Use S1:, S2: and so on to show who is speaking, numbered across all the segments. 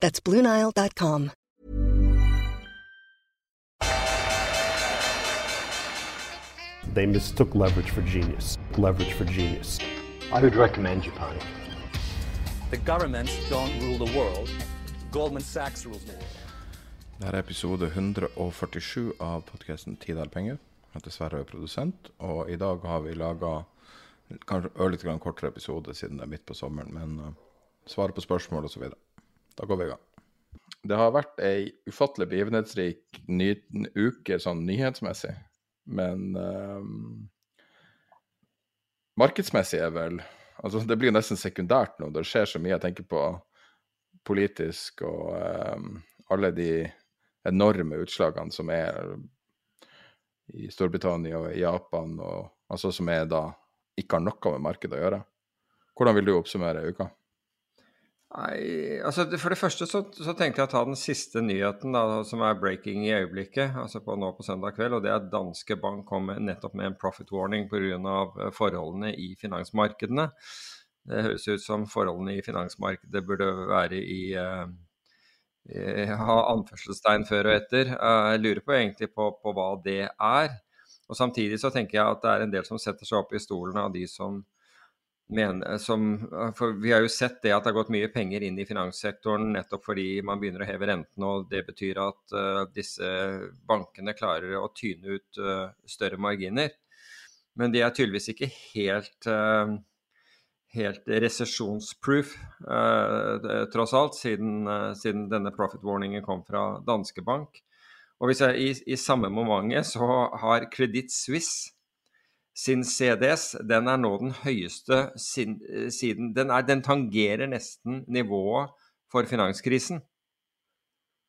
S1: That's BlueNile.com.
S2: They mistook leverage for genius. Leverage for genius.
S3: I would recommend you, Japan.
S4: The governments don't rule the world. Goldman Sachs rules the world.
S5: Dette er episode 147 av podkasten 'Tid er penger'. Jeg heter Sverre og er produsent, og i dag har vi laga kanskje ørlite grann kortere episode siden det er midt på sommeren, men uh, svare på spørsmål osv. Da går vi i gang. Det har vært ei ufattelig begivenhetsrik ny uke sånn nyhetsmessig, men uh, markedsmessig er vel Altså, det blir nesten sekundært nå. Det skjer så mye. Jeg tenker på politisk og um, alle de enorme utslagene som er i Storbritannia og i Japan, og, altså som er da ikke har noe med markedet å gjøre. Hvordan vil du oppsummere uka?
S6: Nei, altså For det første så, så, tenkte jeg å ta den siste nyheten da, som er breaking i øyeblikket, altså på, nå på søndag kveld. og Det er at danske bank kom nettopp med en profit warning pga. Eh, forholdene i finansmarkedene. Det høres ut som forholdene i finansmarkedet burde være i uh, ha anførselstegn før og etter. Jeg lurer på egentlig på, på, hva det er. Og Samtidig så tenker jeg at det er en del som setter seg opp i stolen av de som mener som, For vi har jo sett det at det har gått mye penger inn i finanssektoren nettopp fordi man begynner å heve rentene, og det betyr at uh, disse bankene klarer å tyne ut uh, større marginer. Men de er tydeligvis ikke helt uh, helt resesjonsproof, eh, tross alt, siden, eh, siden, denne profit warningen kom fra danske bank. Og hvis jeg, i, i samme momentet så har Credit Suisse sin CDS den er nå den høyeste sin, eh, siden den, er, den tangerer nesten nivået for finanskrisen.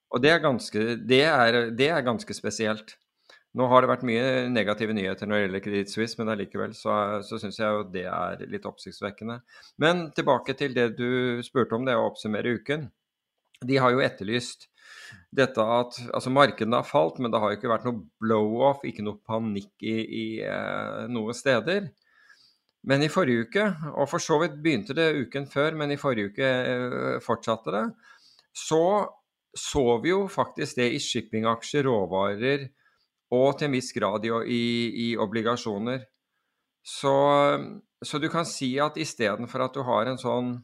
S6: Og det er ganske, det er, det er ganske spesielt. Nå har det vært mye negative nyheter når det gjelder Credit Suisse, men allikevel så, så syns jeg jo det er litt oppsiktsvekkende. Men tilbake til det du spurte om, det å oppsummere uken. De har jo etterlyst dette at altså markedene har falt, men det har jo ikke vært noe blow-off, ikke noe panikk i, i eh, noen steder. Men i forrige uke, og for så vidt begynte det uken før, men i forrige uke eh, fortsatte det, så så vi jo faktisk det i shippingaksjer, råvarer, og til en viss grad i, i, i obligasjoner. Så, så, du kan si at istedenfor at du har en sånn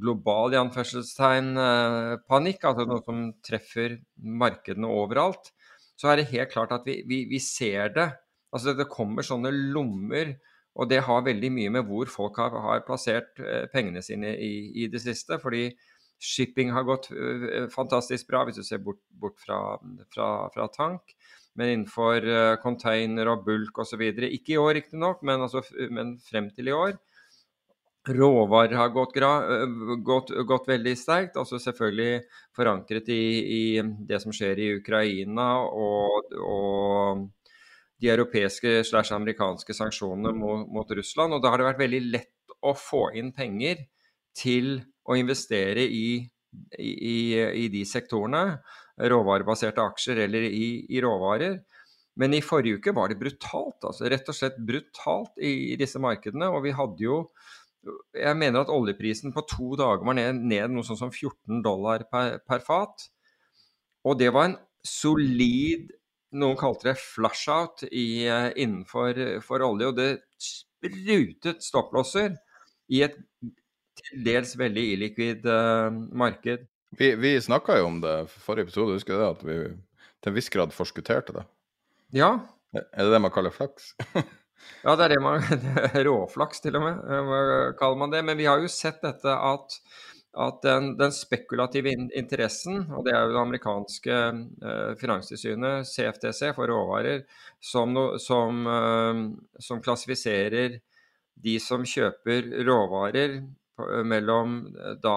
S6: global i anførselstegn uh, panikk, altså noe som treffer markedene overalt, så er det helt klart at vi, vi, vi ser det. Altså det kommer sånne lommer, og det har veldig mye med hvor folk har, har plassert uh, pengene sine i, i det siste. fordi Shipping har gått uh, fantastisk bra, hvis du ser bort, bort fra, fra, fra, tank. Men innenfor container og bulk osv. Ikke i år, riktignok, men, altså, men frem til i år. Råvarer har gått, gått, gått veldig sterkt. altså Selvfølgelig forankret i, i, det som skjer i Ukraina og, og de europeiske slash amerikanske sanksjonene mot, mot, Russland. Og da har det vært veldig lett å få inn penger til å investere i, i, i de sektorene, råvarebaserte aksjer eller i, råvarer. Men i forrige uke var det brutalt, altså rett og slett brutalt i disse markedene. Og vi hadde jo Jeg mener at oljeprisen på to dager var ned, ned noe sånn som 14 dollar per, per fat. Og det var en solid noen kalte det flush-out innenfor olje. Og det sprutet stopplosser i et til dels veldig illikvid uh, marked.
S5: Vi, vi snakka jo om det forrige episode, husker du det? At vi til en viss grad forskutterte det.
S6: Ja.
S5: Er det det man kaller flaks?
S6: ja, det er det man Råflaks, til og med, eh, kaller man det. Men vi har jo sett dette at, at den, den, spekulative interessen, og det er jo det amerikanske eh, finanstilsynet, CFTC, for råvarer, som, som, eh, som klassifiserer de som kjøper råvarer mellom eh, da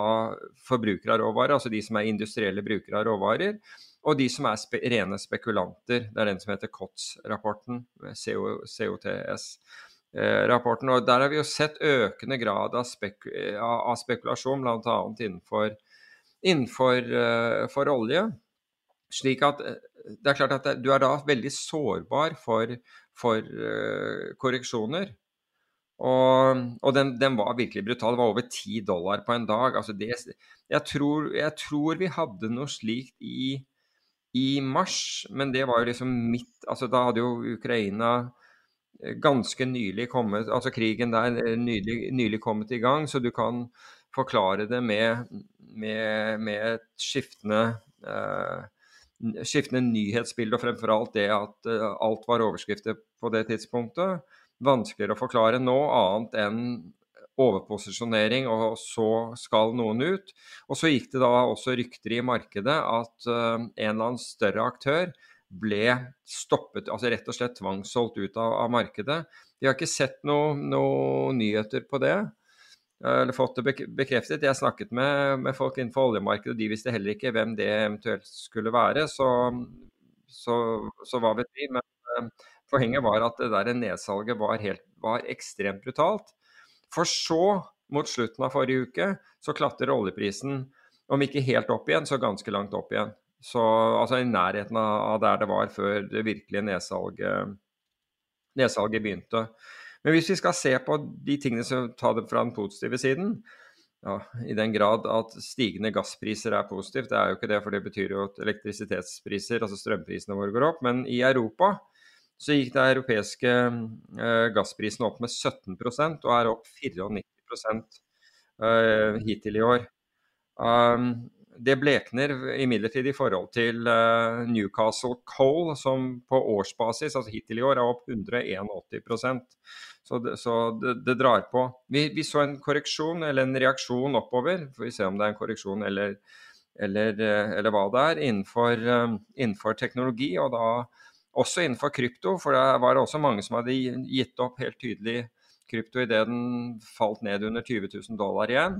S6: forbrukere av råvarer, altså de som er industrielle brukere av råvarer, og de som er spe rene spekulanter. Det er den som heter COTS-rapporten, COTS-rapporten. og Der har vi jo sett økende grad av, spek av spekulasjon, bl.a. innenfor, innenfor uh, olje. Slik at eh, det er klart at du er da veldig sårbar for, for uh, korreksjoner. Og, og den, den, var virkelig brutal. Det var over ti dollar på en dag. Altså det, jeg, tror, jeg, tror, vi hadde noe slikt i, i, mars, men det var jo liksom midt altså Da hadde jo Ukraina eh, ganske nylig kommet Altså krigen der eh, nylig, nylig kommet i gang, så du kan forklare det med, med, med skiftende eh, skiftende nyhetsbilde, og fremfor alt det at uh, alt var overskrifter på det tidspunktet. Vanskeligere å forklare nå, annet enn overposisjonering, og så skal noen ut. Og så gikk det da også rykter i markedet at uh, en eller annen større aktør ble stoppet, altså rett og slett tvangssolgt ut av, av markedet. Vi har ikke sett noen noe nyheter på det, eller fått det bekreftet. Jeg snakket med, med folk innenfor oljemarkedet, og de visste heller ikke hvem det eventuelt skulle være. Så, så, så hva vet vi. Men uh, Poenget var at det der nedsalget var, helt, var ekstremt brutalt. For så, mot slutten av forrige uke, så klatrer oljeprisen, om ikke helt opp igjen, så ganske langt opp igjen. Så altså i nærheten av der det var før det virkelige nedsalget, nedsalget begynte. Men hvis vi skal se på de tingene som tar det fra den positive siden, ja, i den grad at stigende gasspriser er positivt, det er jo ikke det, for det betyr jo at elektrisitetspriser, altså strømprisene våre, går opp. Men i Europa så gikk de europeiske eh, gassprisen opp med 17% og er opp 94 eh, hittil i år. Um, det blekner imidlertid i forhold til uh, Newcastle Coal, som på årsbasis, altså hittil i år, er opp 181 Så det, så det, det drar på. Vi, vi, så en korreksjon, eller en reaksjon oppover. Får vi se om det er en korreksjon eller, eller, eller hva det er, innenfor, innenfor teknologi. og da også innenfor krypto, for det var også mange som hadde gitt opp helt tydelig krypto idet den falt ned under 20 000 dollar igjen.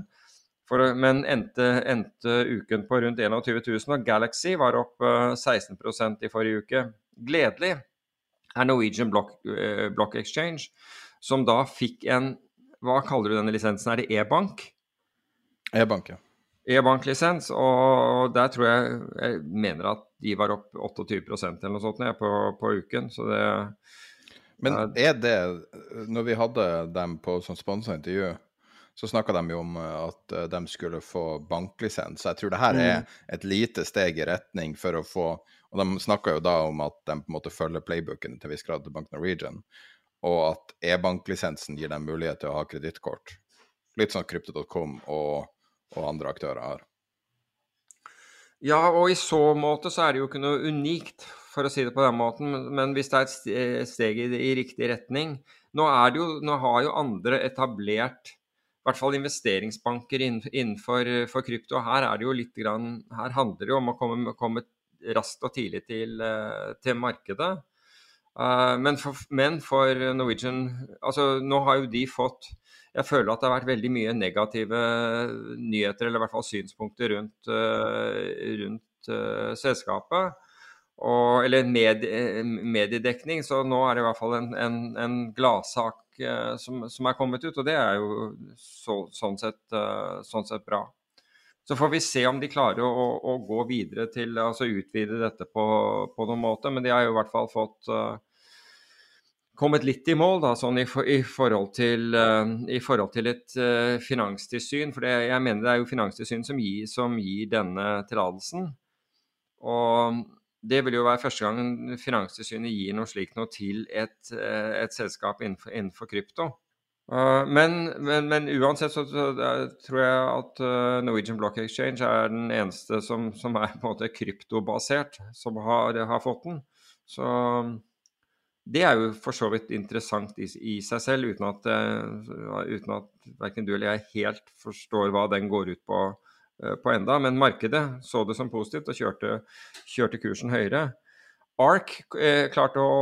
S6: For, men endte, endte, uken på rundt 21 000, og Galaxy var opp 16 eh, i forrige uke. Gledelig er Norwegian Block, uh, Block, Exchange, som da fikk en Hva kaller du denne lisensen? Er det e-bank?
S5: E-bank, ja
S6: e-banklisens, og der tror jeg Jeg mener at de var opp 28% eller noe sånt på, på uken, så det
S5: Men er det Når vi hadde dem på som sponsa intervju, så snakka de jo om at eh, de skulle få banklisens. Så jeg tror det her er mm. et lite steg i retning for å få Og de snakka jo da om at de på en måte følger playbooken til viss grad til Bank Norwegian, og at e-banklisensen gir dem mulighet til å ha kredittkort. Litt sånn krypto.com og og andre aktører har.
S6: Ja, og i så måte så er det jo ikke noe unikt, for å si det på den måten. Men hvis det er et steg i, i riktig retning nå, jo, nå, har jo andre etablert i hvert fall investeringsbanker innenfor for krypto. Her er grann, her handler det jo om å komme, komme raskt og tidlig til, eh, til markedet. Uh, men, for, men, for, Norwegian altså Nå har jo de fått jeg føler at det har vært veldig mye negative nyheter, eller i hvert fall synspunkter rundt, eh, rundt uh, selskapet. Og, eller med, eh, mediedekning. Så nå er det i hvert fall en, en, en gladsak uh, som, som, er kommet ut, og det er jo så, sånn, sett, uh, sånn, sett, bra. Så får vi se om de klarer å, å gå videre til altså utvide dette på, på noen måte. Men de har jo i hvert fall fått uh, kommet litt i mål da, sånn i, for, i, forhold til, uh, i, forhold til, et uh, finanstilsyn. For det, jeg mener det er jo Finanstilsyn som gir, som gir denne tillatelsen. Og det vil jo være første gang Finanstilsynet gir noe slikt noe til et, et selskap innenfor, innenfor, krypto. Uh, men, men, men, uansett så, så tror jeg at uh, Norwegian Block Exchange er den eneste som, som er på en måte kryptobasert, som har, har, fått den. Så det er jo for så vidt interessant i, i seg selv, uten at, uten at verken du eller jeg helt forstår hva den går ut på, på enda. Men markedet så det som positivt og kjørte, kjørte kursen høyere. ARK eh, klarte å,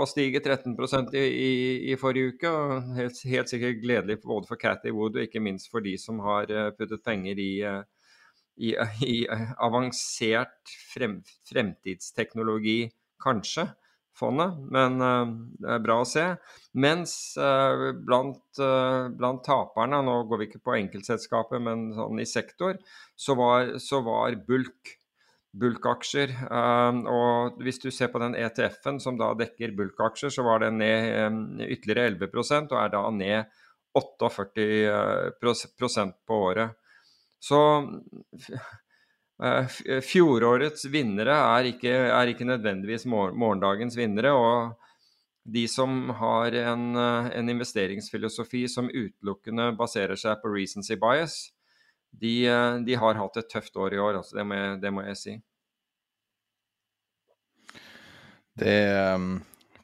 S6: å, stige 13 i, i, i, forrige uke. og helt, helt, sikkert gledelig både for Cathy Wood og ikke minst for de som har eh, puttet penger i, eh, i, i avansert frem, fremtidsteknologi, kanskje, fondet. Men eh, det er bra å se. Mens eh, blant, blant, taperne, nå går vi ikke på enkeltselskapet, men sånn i sektor, så var, så var bulk bulkaksjer. Um, og hvis du ser på den ETF-en som da dekker bulkaksjer, så var den ned um, ytterligere 11% og er da ned 48 uh, på året. Så uh, fjorårets vinnere er ikke, er ikke nødvendigvis morgendagens vinnere. og de som har en, en, investeringsfilosofi som utelukkende baserer seg på recency bias, de, uh, de har hatt et tøft år i år. Altså det, må jeg, det må jeg si.
S5: Det um,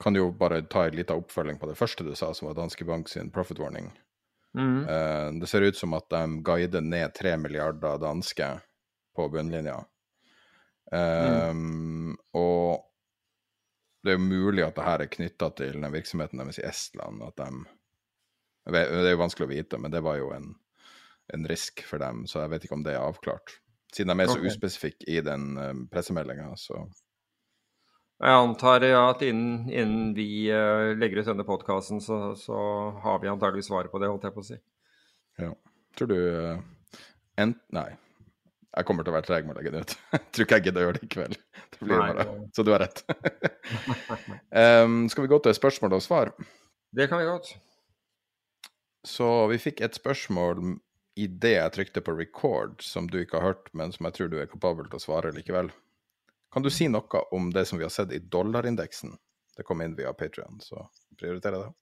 S5: kan jo bare ta en liten oppfølging på det første du sa, som var Danske Bank sin profit warning. Mm. Uh, det ser ut som at de guider ned 3 milliarder danske på bunnlinja. Um, mm. Og det er jo mulig at det her er knytta til den virksomheten deres i Estland. at de, Det er jo vanskelig å vite, men det var jo en, en risk for dem, så jeg vet ikke om det er avklart. Siden de er så okay. uspesifikke i den um, pressemeldinga, så
S6: jeg antar ja, at innen, innen vi uh, legger ut denne podkasten, så, så, har vi antagelig svaret på det, holdt jeg på å si.
S5: Ja. Tror du uh, ent... Nei. Jeg kommer til å være treg med å legge det ut. Tror ikke jeg gidder å gjøre det i kveld. Det blir bare... Så du har rett. um, skal vi gå til spørsmål og svar?
S6: Det kan vi godt.
S5: Så vi fikk et spørsmål i det jeg trykte på record, som du ikke har hørt, men som jeg tror du er kapabel til å svare likevel. Kan du si noe om det som vi har sett i dollarindeksen? Det kom inn via Patrion, så prioriterer jeg det.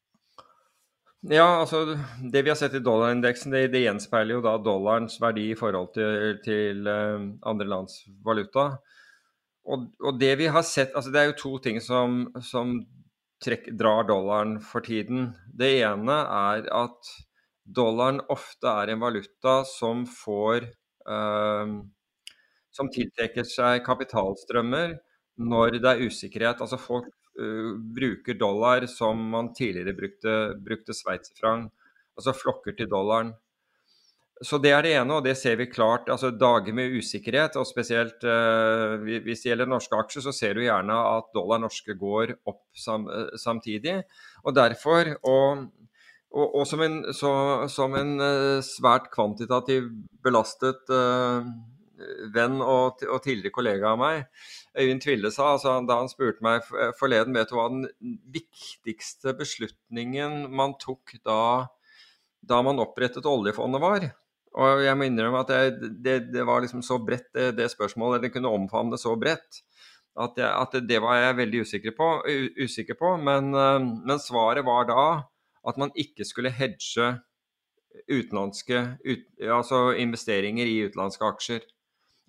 S6: Ja, altså det vi har sett i dollarindeksen, det, det gjenspeiler jo da dollarens verdi i forhold til, til uh, andre lands valuta. Og, og, det vi har sett altså Det er jo to ting som, som trekk, drar dollaren for tiden. Det ene er at dollaren ofte er en valuta som får uh, som tiltrekker seg kapitalstrømmer når det er usikkerhet. Altså folk uh, bruker dollar som man tidligere brukte, brukte sveitserfranc. Altså flokker til dollaren. Så det er det ene, og det ser vi klart. altså Dager med usikkerhet, og spesielt eh, hvis det gjelder norske aksjer, så ser du gjerne at dollar norske går opp sam, uh, samtidig. Og derfor, og, og, og som en, så, som en uh, svært kvantitativ belastet venn og, og, tidligere kollega av meg, Øyvind Tville, sa altså, da han spurte meg forleden vet du hva den viktigste beslutningen man tok da, da man opprettet oljefondet var. Og jeg må innrømme at det, det, det var liksom så bredt, det, det, spørsmålet. Det kunne omfavne så bredt. At, jeg, at, det var jeg veldig usikker på. Usikker på men, men, svaret var da at man ikke skulle hedge utenlandske ut, altså investeringer i utenlandske aksjer.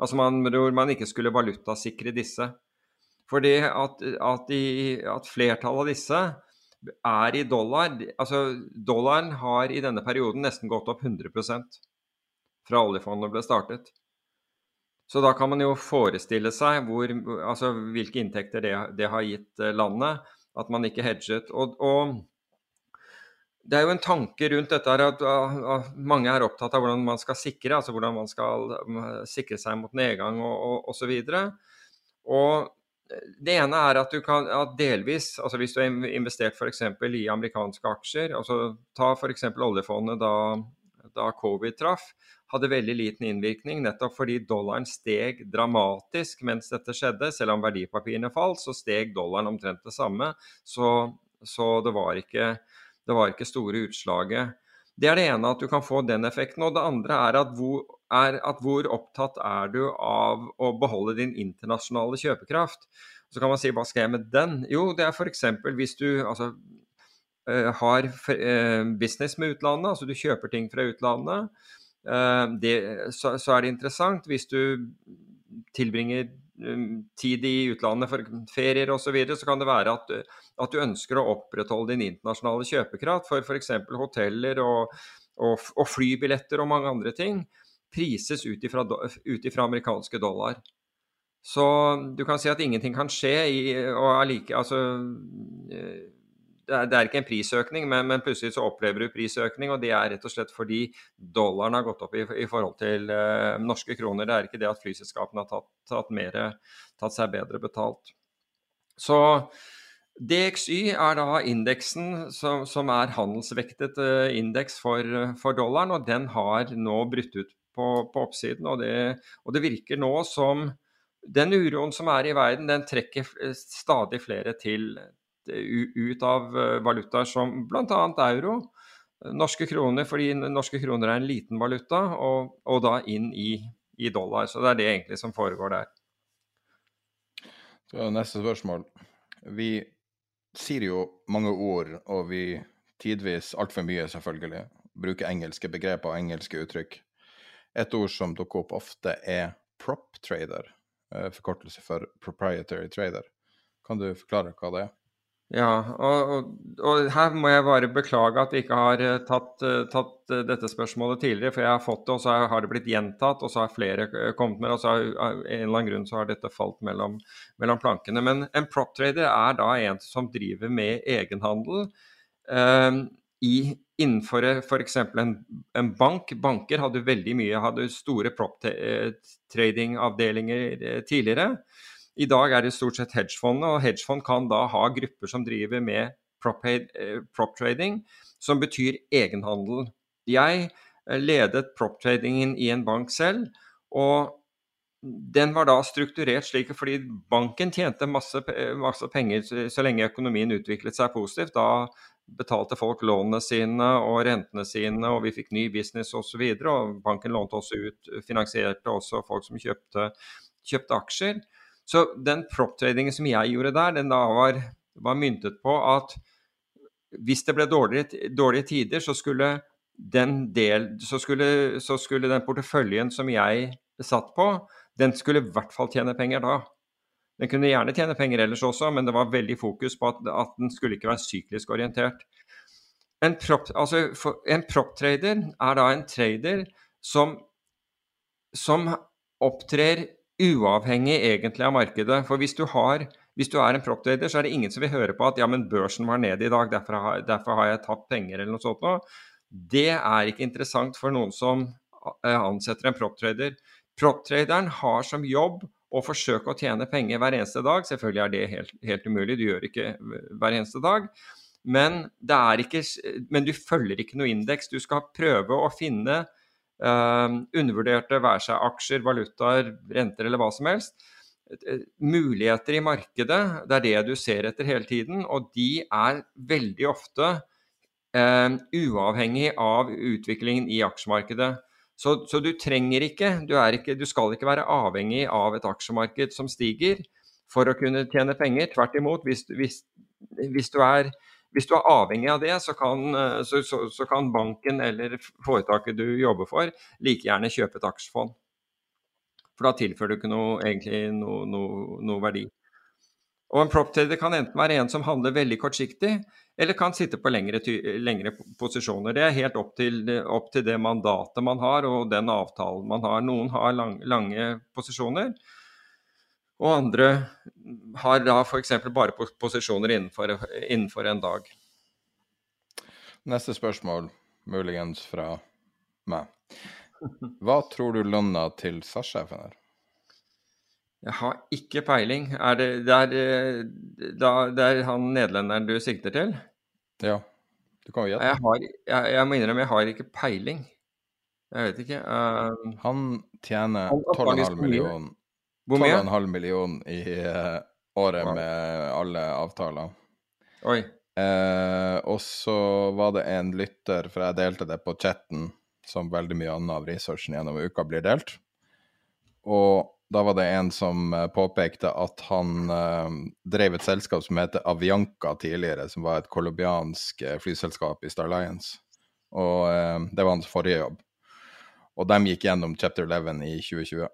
S6: Altså man, hvor man ikke skulle valutasikre disse. Fordi at, at, de, at, flertallet av disse er i dollar. Altså dollaren har i denne perioden nesten gått opp 100% fra oljefondet ble startet. Så da kan man jo forestille seg hvor, altså, hvilke inntekter det, det, har gitt landet. At man ikke hedget. Og, og det er jo en tanke rundt dette at, at, mange er opptatt av hvordan man skal sikre, altså hvordan man skal sikre seg mot nedgang og osv. Det ene er at du kan at delvis, altså hvis du har investert f.eks. i amerikanske aksjer, altså ta f.eks. oljefondet da, da covid traff, hadde veldig liten innvirkning nettopp fordi dollaren steg dramatisk mens dette skjedde. Selv om verdipapirene falt, så steg dollaren omtrent det samme. Så, så det var ikke det var ikke store utslaget. Det er det ene, at du kan få den effekten. Og det andre er at hvor, er at hvor opptatt er du av å beholde din internasjonale kjøpekraft? Så kan man si hva skal jeg med den? Jo, det er f.eks. hvis du altså, eh, har eh, business med utlandet, altså du kjøper ting fra utlandet, eh, det, så, så, er det interessant. Hvis du tilbringer tid i utlandet for ferier osv., så, videre, så kan det være at, at, du ønsker å opprettholde din internasjonale kjøpekraft for f.eks. hoteller og, og, og, flybilletter og mange andre ting prises ut ifra amerikanske dollar. Så du kan si at ingenting kan skje i, og allike, altså, eh, det, er, det er, ikke en prisøkning, men, men, plutselig så opplever du prisøkning. Og det er rett og slett fordi dollaren har gått opp i, i forhold til uh, norske kroner. Det er ikke det at flyselskapene har tatt, tatt, mer, tatt seg bedre betalt. Så DXY er da indeksen som, som er handelsvektet uh, indeks for, for, dollaren, og den har nå brutt ut på, på oppsiden. Og det, og det virker nå som den uroen som er i verden, den trekker stadig flere til, ut av eh, valutaer som bl.a. euro, norske kroner, fordi norske kroner er en liten valuta, og, og da inn i, i, dollar. Så det er det egentlig som foregår der.
S5: Så neste spørsmål. Vi sier jo mange ord, og vi tidvis altfor mye, selvfølgelig, bruker engelske begreper og engelske uttrykk. Et ord som dukker opp ofte, er prop trader. Eh, forkortelse for proprietary trader. Kan du forklare hva det er?
S6: Ja, og, og, og, her må jeg bare beklage at vi ikke har eh, tatt, eh, tatt, dette spørsmålet tidligere. For jeg har fått det, og så har det blitt gjentatt, og så har flere kommet med det. Og så har av en eller annen grunn så har dette falt mellom, mellom plankene. Men en prop trader er da en som driver med egenhandel. eh, i, innenfor f.eks. En, en bank. Banker hadde veldig mye, hadde store prop-trading-avdelinger eh, tidligere. I dag er det stort sett hedgefondene, og hedgefond kan da ha grupper som driver med prop-trading, eh, som betyr egenhandel. Jeg eh, ledet prop-tradingen i en bank selv, og den var da strukturert slik fordi banken tjente masse, masse penger så lenge økonomien utviklet seg positivt. Da betalte folk lånene sine og rentene sine, og vi fikk ny business osv. Og, så og banken lånte også ut, finansierte også folk som kjøpte, kjøpte aksjer. Så den prop-tradingen som jeg gjorde der, den da var, var, myntet på at hvis det ble dårlige, dårlige tider, så skulle, del, så, skulle, så skulle den porteføljen som jeg satt på, den skulle i hvert fall tjene penger da. Den kunne gjerne tjene penger ellers også, men det var veldig fokus på at, at den skulle ikke være syklisk orientert. En prop, altså, trader er da en trader som, som opptrer uavhengig egentlig av markedet. For hvis du, har, hvis du er en prop-trader, så er det ingen som vil høre på at ja, men børsen var nede i dag, derfor har, derfor har jeg tapt penger eller noe sånt noe. Det er ikke interessant for noen som eh, ansetter en proptrader. Proptraderen har som jobb å forsøke å tjene penger hver eneste dag. Selvfølgelig er det helt, helt umulig, du gjør ikke hver eneste dag. Men, ikke, men, du følger ikke noe indeks. Du skal prøve å finne undervurderte, være seg aksjer, valutaer, renter eller hva som helst. Muligheter i markedet, det er det du ser etter hele tiden. Og de er veldig ofte uh, uavhengig av utviklingen i aksjemarkedet. Så, så, du trenger ikke du, ikke du, skal ikke være avhengig av et aksjemarked som stiger for å kunne tjene penger. Tvert imot, hvis, hvis, hvis, du, er, hvis du, er, avhengig av det, så kan, så, så kan, banken eller foretaket du jobber for, like gjerne kjøpe et aksjefond. For da tilfører du ikke noe, egentlig noe, noe, noe verdi. Og en prop trader kan enten være en som handler veldig kortsiktig, eller kan sitte på lengre, lengre posisjoner. Det er helt opp til, opp til, det mandatet man har og den avtalen man har. Noen har lang, lange posisjoner, og andre har da f.eks. bare posisjoner innenfor, innenfor en dag.
S5: Neste spørsmål, muligens fra meg. Hva tror du lønna til SAS-sjefen er?
S6: Jeg har ikke peiling. Er det, det, er, eh, da, det er han nederlenderen du sikter til?
S5: Ja. Du kan jo gjette.
S6: Jeg, jeg, jeg må innrømme, jeg har ikke peiling. Jeg vet ikke. Uh,
S5: han tjener 12,5 millioner Hvor mye? 12,5 million i uh, året wow. med alle avtaler.
S6: Oi.
S5: Uh, og så var det en lytter, for jeg delte det på chatten, som veldig mye annet av researchen gjennom uka blir delt. Og Da var det en som uh, påpekte at han uh, drev et selskap som heter Avianca tidligere, som var et colombiansk flyselskap i Star Alliance. Og det var hans forrige jobb. Og de gikk gjennom Chapter 11 i 2020.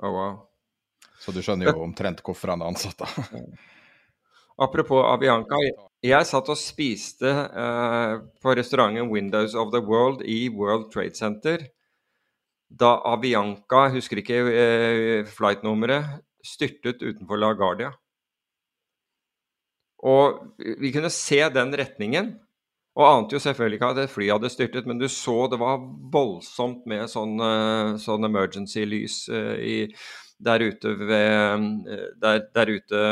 S6: Oh, wow.
S5: Så du skjønner jo omtrent hvorfor han er ansatt, da.
S6: Apropos Avianca. Jeg satt og spiste uh, på restauranten Windows of the World i World Trade Center da Avianca, husker ikke uh, flightnummeret, styrtet utenfor LaGuardia. Og vi kunne se den retningen. Og ante jo selvfølgelig ikke at et fly hadde styrtet, men du så det var voldsomt med sånn, sånn emergency-lys uh, der ute ved der, der ute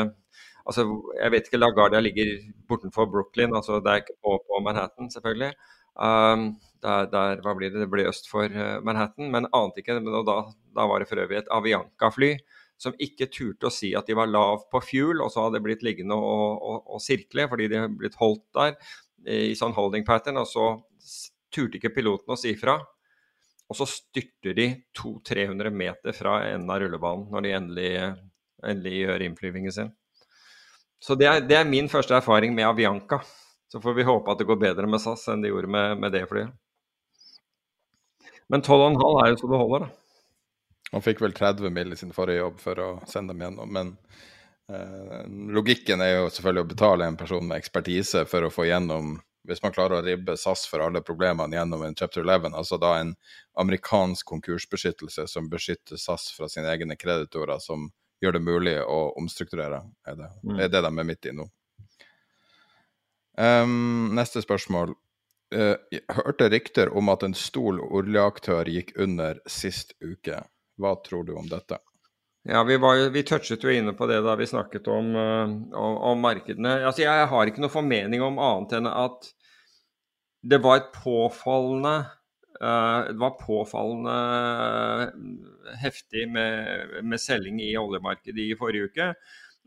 S6: altså, Jeg vet ikke, LaGuardia ligger bortenfor Brooklyn, altså det er ikke på, på Manhattan, selvfølgelig. Um, der, der, hva blir det? Det blir øst for Manhattan, men ante ikke. Men da, da var det for øvrig et Avianca-fly som ikke turte å si at de var lav på fuel, og så hadde de blitt liggende og, og, og sirkle fordi de hadde blitt holdt der i sånn holding pattern, og så turte ikke piloten å si fra. Og så styrter de 200-300 meter fra enden av rullebanen når de endelig, endelig gjør innflyvingen sin. Så det er, det er, min første erfaring med Avianca. Så får vi håpe at det går bedre med SAS enn det gjorde med, med det flyet. Men 12,5 er jo så det holder, da.
S5: Han fikk vel 30 mill. i sin forrige jobb for å sende dem gjennom, men logikken er jo selvfølgelig å betale en person med ekspertise for å få gjennom hvis man klarer å ribbe SAS for alle problemene gjennom en chapter 11, altså da en amerikansk konkursbeskyttelse som beskytter SAS fra sine egne kreditorer, som gjør det mulig å omstrukturere, er det, mm. er det de er midt i nå. Um, neste spørsmål. Uh, hørte rykter om at en stor oljeaktør gikk under sist uke. Hva tror du om dette?
S6: Ja, vi, var, vi touchet jo inne på det da vi snakket om, uh, om, om markedene. Altså, jeg har ikke noe formening om annet enn at det var et påfallende uh, Det var påfallende heftig med, med selging i oljemarkedet i forrige uke.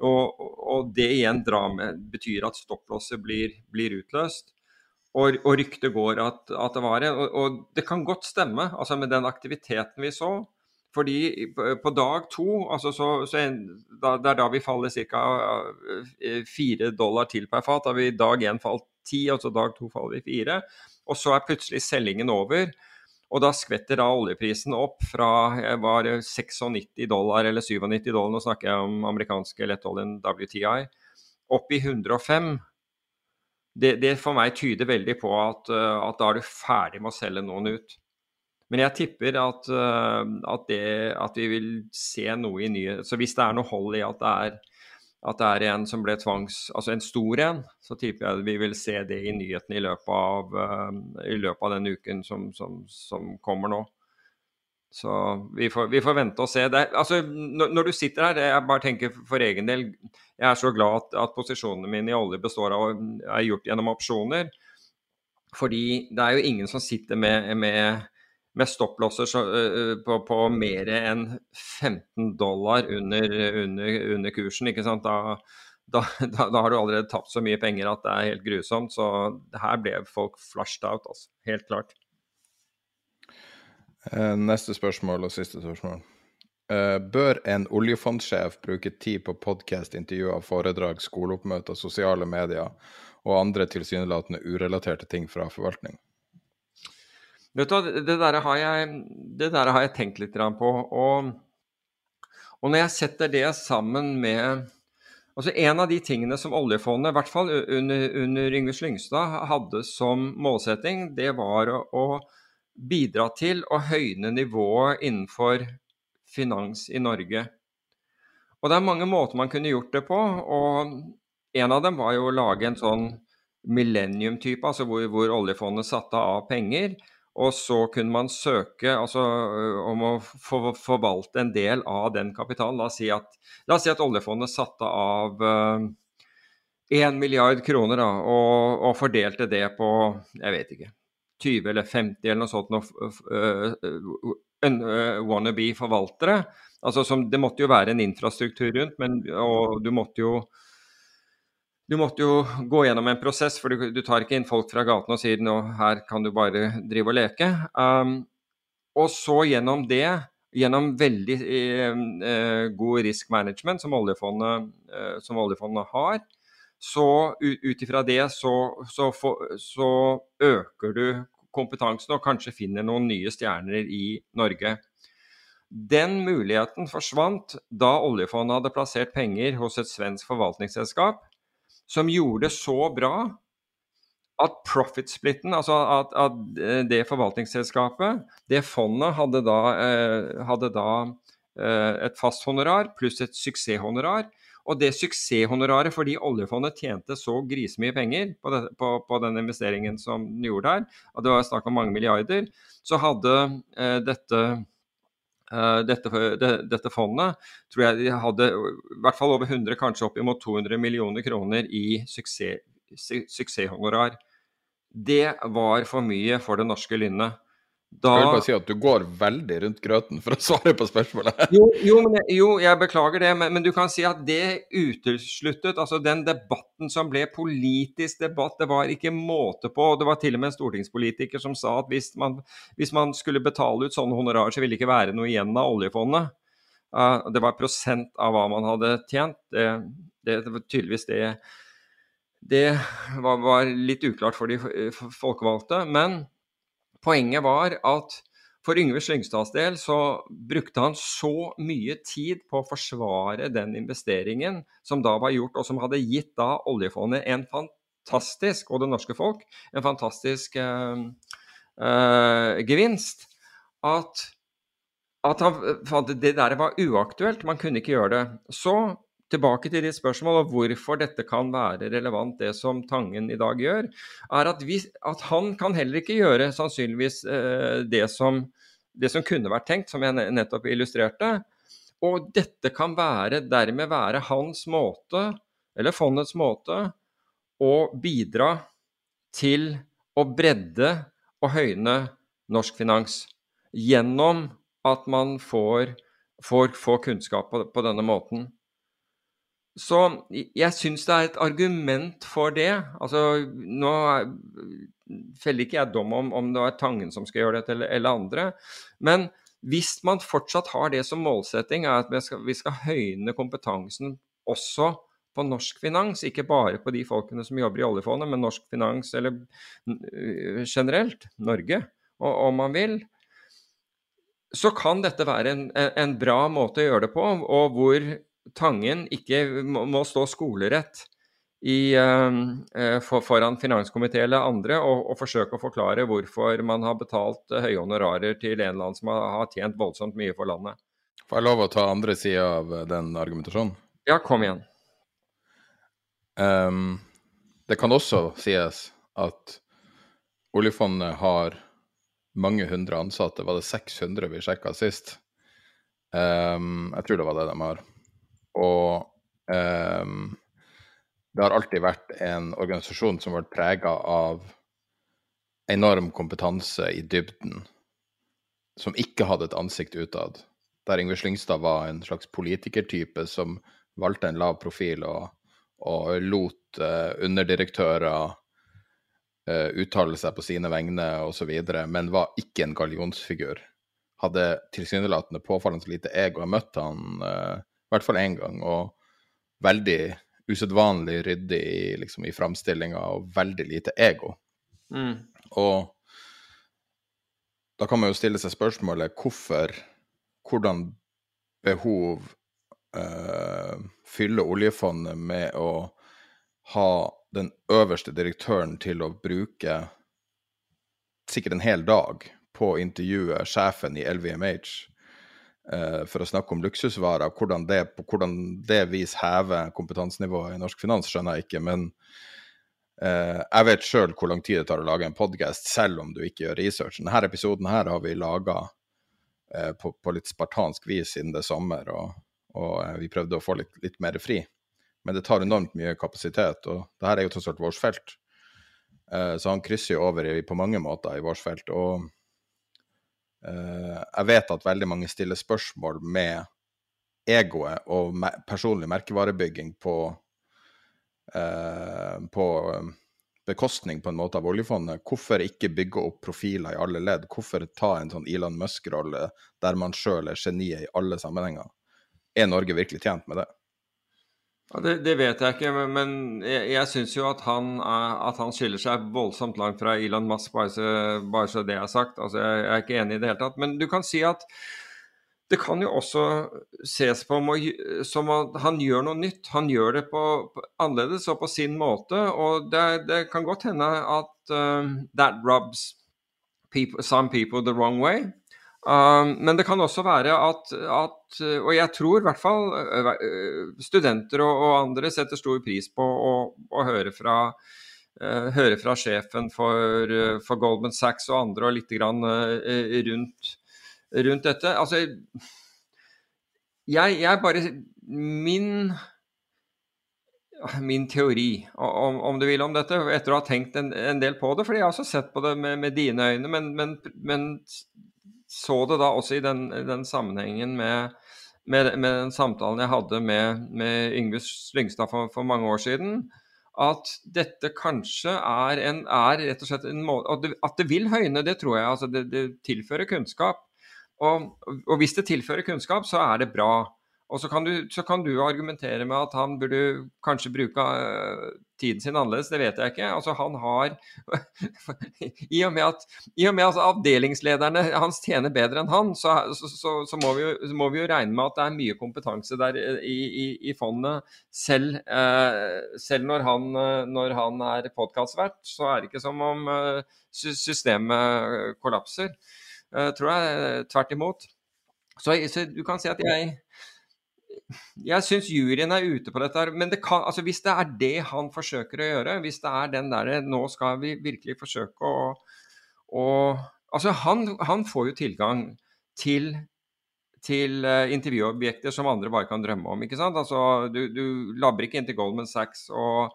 S6: Og, og det igjen med, betyr at stopplosset blir, blir utløst. Og, og ryktet går at, at, det var en. Og, og, det kan godt stemme, altså med den aktiviteten vi så. Fordi på dag to, altså så, så en, da, det er da vi faller ca. Eh, fire dollar til per fat. Da vi dag én falt ti, altså dag to faller vi fire. Og så er plutselig selgingen over. Og da skvetter da oljeprisen opp fra var 96 dollar eller 97 dollar, nå snakker jeg om amerikanske lettoljen WTI, opp i 105. Det, det, for meg tyder veldig på at, eh, at, da er du ferdig med å selge noen ut. Men jeg tipper at, eh, at, det, at vi vil se noe i nye Så hvis det er noe hold i at det er at det er en som ble tvangs... Altså en stor en, så tipper jeg vi vil se det i nyhetene i løpet av, uh, i løpet av den uken som, som, som, kommer nå. Så vi får, vi får vente og se. Det, altså, når, når, du sitter her, jeg bare tenker for egen del Jeg er så glad at, at posisjonene mine i olje består av er gjort gjennom opsjoner. Fordi det er jo ingen som sitter med, med med stopplosser på, på, mer enn 15 dollar under, under, under kursen. ikke sant? Da, da, da, da, har du allerede tapt så mye penger at det er helt grusomt. Så her ble folk flushed out, altså. Helt klart.
S5: Eh, neste spørsmål og siste spørsmål. Bør en oljefondsjef bruke tid på podkast, intervjuer, foredrag, skoleoppmøter, sosiale medier og andre tilsynelatende urelaterte ting fra forvaltning?
S6: Vet du, det der har jeg, der har jeg tenkt litt på. Og, og når jeg setter det sammen med altså En av de tingene som oljefondet, i hvert fall under, under Yngve Slyngstad, hadde som målsetting, det var å, å bidra til å høyne nivået innenfor finans i Norge. Og det er mange måter man kunne gjort det på. og En av dem var jo å lage en sånn millennium-type, altså hvor, hvor oljefondet satte av penger og så kunne man søke altså, om å for, forvalte en del av den kapitalen. La oss si at, oss si at oljefondet satte av uh, 1 milliard kroner da, og, og, fordelte det på jeg vet ikke, 20 eller 50 eller noe sånt noe, uh, uh, wannabe-forvaltere. Altså, som, det måtte jo være en infrastruktur rundt, men, og du måtte jo du måtte jo gå gjennom en prosess, for du, du, tar ikke inn folk fra gaten og sier nå her kan du bare drive og leke. Um, og så gjennom det gjennom veldig eh, eh, god risk management som oljefondet, eh, som oljefondet har, så ut ifra det så, så, for, så, øker du kompetansen og kanskje finner noen nye stjerner i Norge. Den muligheten forsvant da oljefondet hadde plassert penger hos et svensk forvaltningsselskap som gjorde det så bra at profit-splitten, altså at, at, eh, det forvaltningsselskapet, det fondet, hadde da, eh, hadde da eh, et fast honorar pluss et suksesshonorar. Og det suksesshonoraret fordi oljefondet tjente så grisemye penger på, det, på, på, den investeringen som den gjorde her, og det var snakk om mange milliarder, så hadde dette, dette, det, dette, fondet tror jeg de hadde i hvert fall over 100, kanskje oppimot 200 millioner kroner i suksess, suksesshonorar det var for mye for det norske lynnet.
S5: Da... Jeg vil bare si at du går veldig rundt grøten for å svare på spørsmålet.
S6: jo, jo, men, jo, jeg beklager det, men, men, du kan si at det utesluttet altså Den debatten som ble politisk debatt, det var ikke måte på. Det var til og med en stortingspolitiker som sa at hvis man, hvis man skulle betale ut sånne honorarer, så ville det ikke være noe igjen av oljefondet. Uh, det var prosent av hva man hadde tjent. Det, det, det var tydeligvis det det var, var litt uklart for de folkevalgte. Men poenget var at for Yngve Slyngstads del så brukte han så mye tid på å forsvare den investeringen som da var gjort, og som hadde gitt da oljefondet en fantastisk, og det norske folk, en fantastisk eh, eh, gevinst, at, at han, det der var uaktuelt. Man kunne ikke gjøre det. Så tilbake til ditt spørsmål og hvorfor dette kan være relevant, det som Tangen i dag gjør, er at, vi, at han kan heller ikke gjøre sannsynligvis eh, det, som, det, som, kunne vært tenkt, som jeg nettopp illustrerte. Og dette kan være, dermed være hans måte, eller fondets måte, å bidra til å bredde og høyne norsk finans gjennom at man får, får, får kunnskap på, på denne måten. Så jeg syns det er et argument for det. Altså, nå feller ikke jeg dom om, om det er Tangen som skal gjøre dette, eller, eller, andre. Men hvis man fortsatt har det som målsetting, er at vi skal, vi skal høyne kompetansen også på norsk finans, ikke bare på de folkene som jobber i oljefondet, men norsk finans eller generelt, Norge, og, om man vil, så kan dette være en, en, bra måte å gjøre det på, og hvor Tangen ikke må, stå skolerett i, uh, for, foran finanskomité eller andre og, og, forsøke å forklare hvorfor man har betalt uh, høye honorarer til en eller annen som har, har, tjent voldsomt mye for landet.
S5: Får jeg lov å ta andre sida av den argumentasjonen?
S6: Ja, kom igjen.
S5: Um, det kan også sies at oljefondet har mange hundre ansatte. Var det 600 vi sjekka sist? Um, jeg tror det var det de har. Og um, det har alltid vært en organisasjon som har vært prega av enorm kompetanse i dybden, som ikke hadde et ansikt utad. Der Yngve Slyngstad var en slags politikertype som valgte en lav profil og, og lot uh, underdirektører uh, uttale seg på sine vegne osv., men var ikke en gallionsfigur. Hadde tilsynelatende påfallende lite ego. Jeg møtte han uh, i hvert fall én gang. Og veldig usedvanlig ryddig i, liksom, i framstillinga og veldig lite ego. Mm. Og da kan man jo stille seg spørsmålet hvorfor Hvordan behov øh, fyller oljefondet med å ha den øverste direktøren til å bruke sikkert en hel dag på å intervjue sjefen i LVMH Eh, for å snakke om luksusvarer. Hvordan det på hvordan det vis hever kompetansenivået i norsk finans, skjønner jeg ikke. Men uh, jeg vet sjøl hvor lang tid det tar å lage en podkast, selv om du ikke gjør researchen. Denne episoden her har vi laga eh, på, på, litt spartansk vis siden det er sommer, og, og vi prøvde å få litt, litt, mer fri. Men det tar enormt mye kapasitet, og det her er jo tross alt vårt felt. så han krysser jo over i, på mange måter i vårt felt. og Eh, jeg vet at veldig mange stiller spørsmål med egoet og personlig merkevarebygging på, eh, på, bekostning på en måte av oljefondet. Hvorfor ikke bygge opp profiler i alle ledd? Hvorfor ta en sånn Elon Musk-rolle der man sjøl er geniet i alle sammenhenger? Er Norge virkelig tjent med det?
S6: Ja, det, det, vet jeg ikke, men, jeg, jeg syns jo at han, at han, skiller seg voldsomt langt fra Elon Musk, bare så, bare så det er sagt. Altså, jeg, jeg er ikke enig i det hele tatt. Men du kan si at det kan jo også ses på som at han gjør noe nytt. Han gjør det på, på annerledes og på sin måte. Og det, det kan godt hende at uh, that rubs people, some people the wrong way. Um, men det kan også være at, at, Og jeg tror i hvert fall uh, studenter og, og, andre setter stor pris på å, å høre, fra, uh, høre fra sjefen for, uh, for, Goldman Sachs og andre og litt grann rundt rundt dette. Altså Jeg, jeg bare Min min teori, om, om, du vil, om dette, etter å ha tenkt en, en, del på det. For jeg har også sett på det med, med dine øyne, men, men, men, så det da også i den, den sammenhengen med, med, med, den samtalen jeg hadde med, med Yngve Slyngstad for, for, mange år siden. At dette kanskje er, en, er rett og slett en måte At det vil høyne, det tror jeg. altså Det, det tilfører kunnskap. Og, og, hvis det tilfører kunnskap, så er det bra. Og så kan, du, så kan du argumentere med at han burde kanskje bruke uh, tiden sin annerledes, det vet jeg ikke. Altså han har I og med at, og med at avdelingslederne hans tjener bedre enn han, så, så, så må, vi jo, må, vi jo, regne med at det er mye kompetanse der i, i, i fondet. Selv, Eh, selv når, han, uh, når, han, er podkastvert, så er det ikke som om systemet kollapser. Eh, tror jeg tvert imot. Så, så, du kan si at jeg jeg syns juryen er ute på dette. Men det kan, altså hvis det er det han forsøker å gjøre, hvis det er den derre Nå skal vi virkelig forsøke å, å Altså, han, han, får jo tilgang til, til uh, intervjuobjekter som andre bare kan drømme om. ikke sant? Altså, Du, du labber ikke inn til Goldman Sachs og,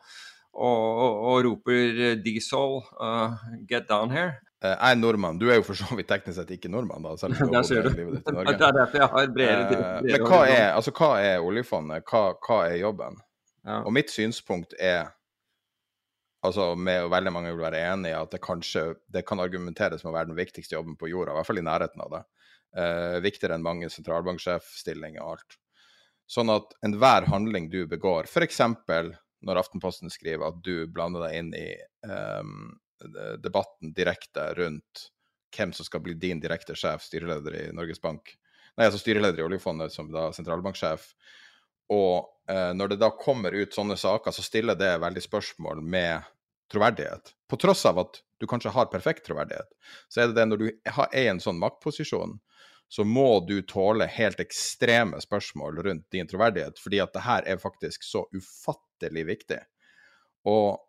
S6: og, og, og roper 'Diesel, uh, get down here'.
S5: Eh, jeg er nordmann. Du er jo for så vidt teknisk sett ikke nordmann. da, selv
S6: ser du. det er derfor jeg har bredere,
S5: eh, bredere Men hva er, altså, hva er oljefondet? Hva, hva er jobben? Ja. Og mitt synspunkt er altså med veldig mange vil være enig i at det kanskje det kan argumenteres med å være den viktigste jobben på jorda, i hvert fall i nærheten av det. Eh, viktigere enn mange sentralbanksjefstillinger og alt. Sånn at enhver handling du begår, f.eks. når Aftenposten skriver at du blander deg inn i um, debatten direkte rundt hvem som skal bli din direkte sjef, styreleder i Norges Bank. Nei, altså styreleder i oljefondet som da sentralbanksjef. Og eh, når det da kommer ut sånne saker, så stiller det veldig spørsmål med troverdighet. På tross av at du kanskje har perfekt troverdighet, så er det det når du er i en sånn maktposisjon, så må du tåle helt ekstreme spørsmål rundt din troverdighet, fordi at det her er faktisk så ufattelig viktig. Og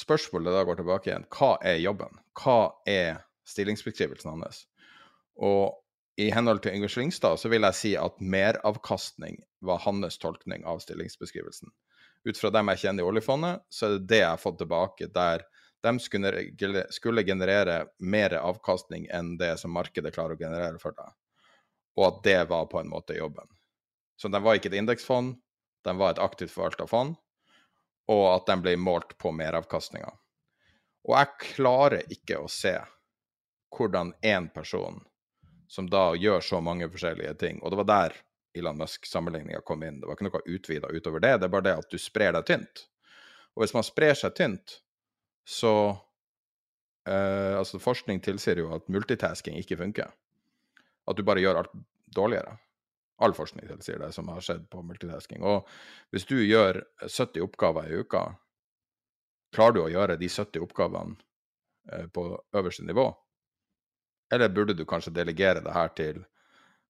S5: spørsmålet da går tilbake igjen. Hva er jobben? Hva er stillingsbeskrivelsen hans? Og i henhold til Yngve Slyngstad så vil jeg si at meravkastning var hans tolkning av stillingsbeskrivelsen. Ut fra dem jeg kjenner i oljefondet, så er det det jeg har fått tilbake, der de skulle generere mer avkastning enn det som markedet klarer å generere for deg. Og at det var på en måte jobben. Så de var ikke et indeksfond, de var et aktivt forvalta fond, og at den ble målt på meravkastninga. Og jeg klarer ikke å se hvordan én person som da gjør så mange forskjellige ting Og det var der Elon Musk-sammenligninga kom inn. Det var ikke noe utvida utover det, det er bare det at du sprer deg tynt. Og hvis man sprer seg tynt, så eh, Altså, forskning tilsier jo at multitasking ikke funker. At du bare gjør alt dårligere all forskning tilsier det, som har skjedd på multitasking. Og hvis du gjør 70 oppgaver i uka, klarer du å gjøre de 70 oppgavene eh, på øverste nivå? Eller burde du kanskje delegere det her til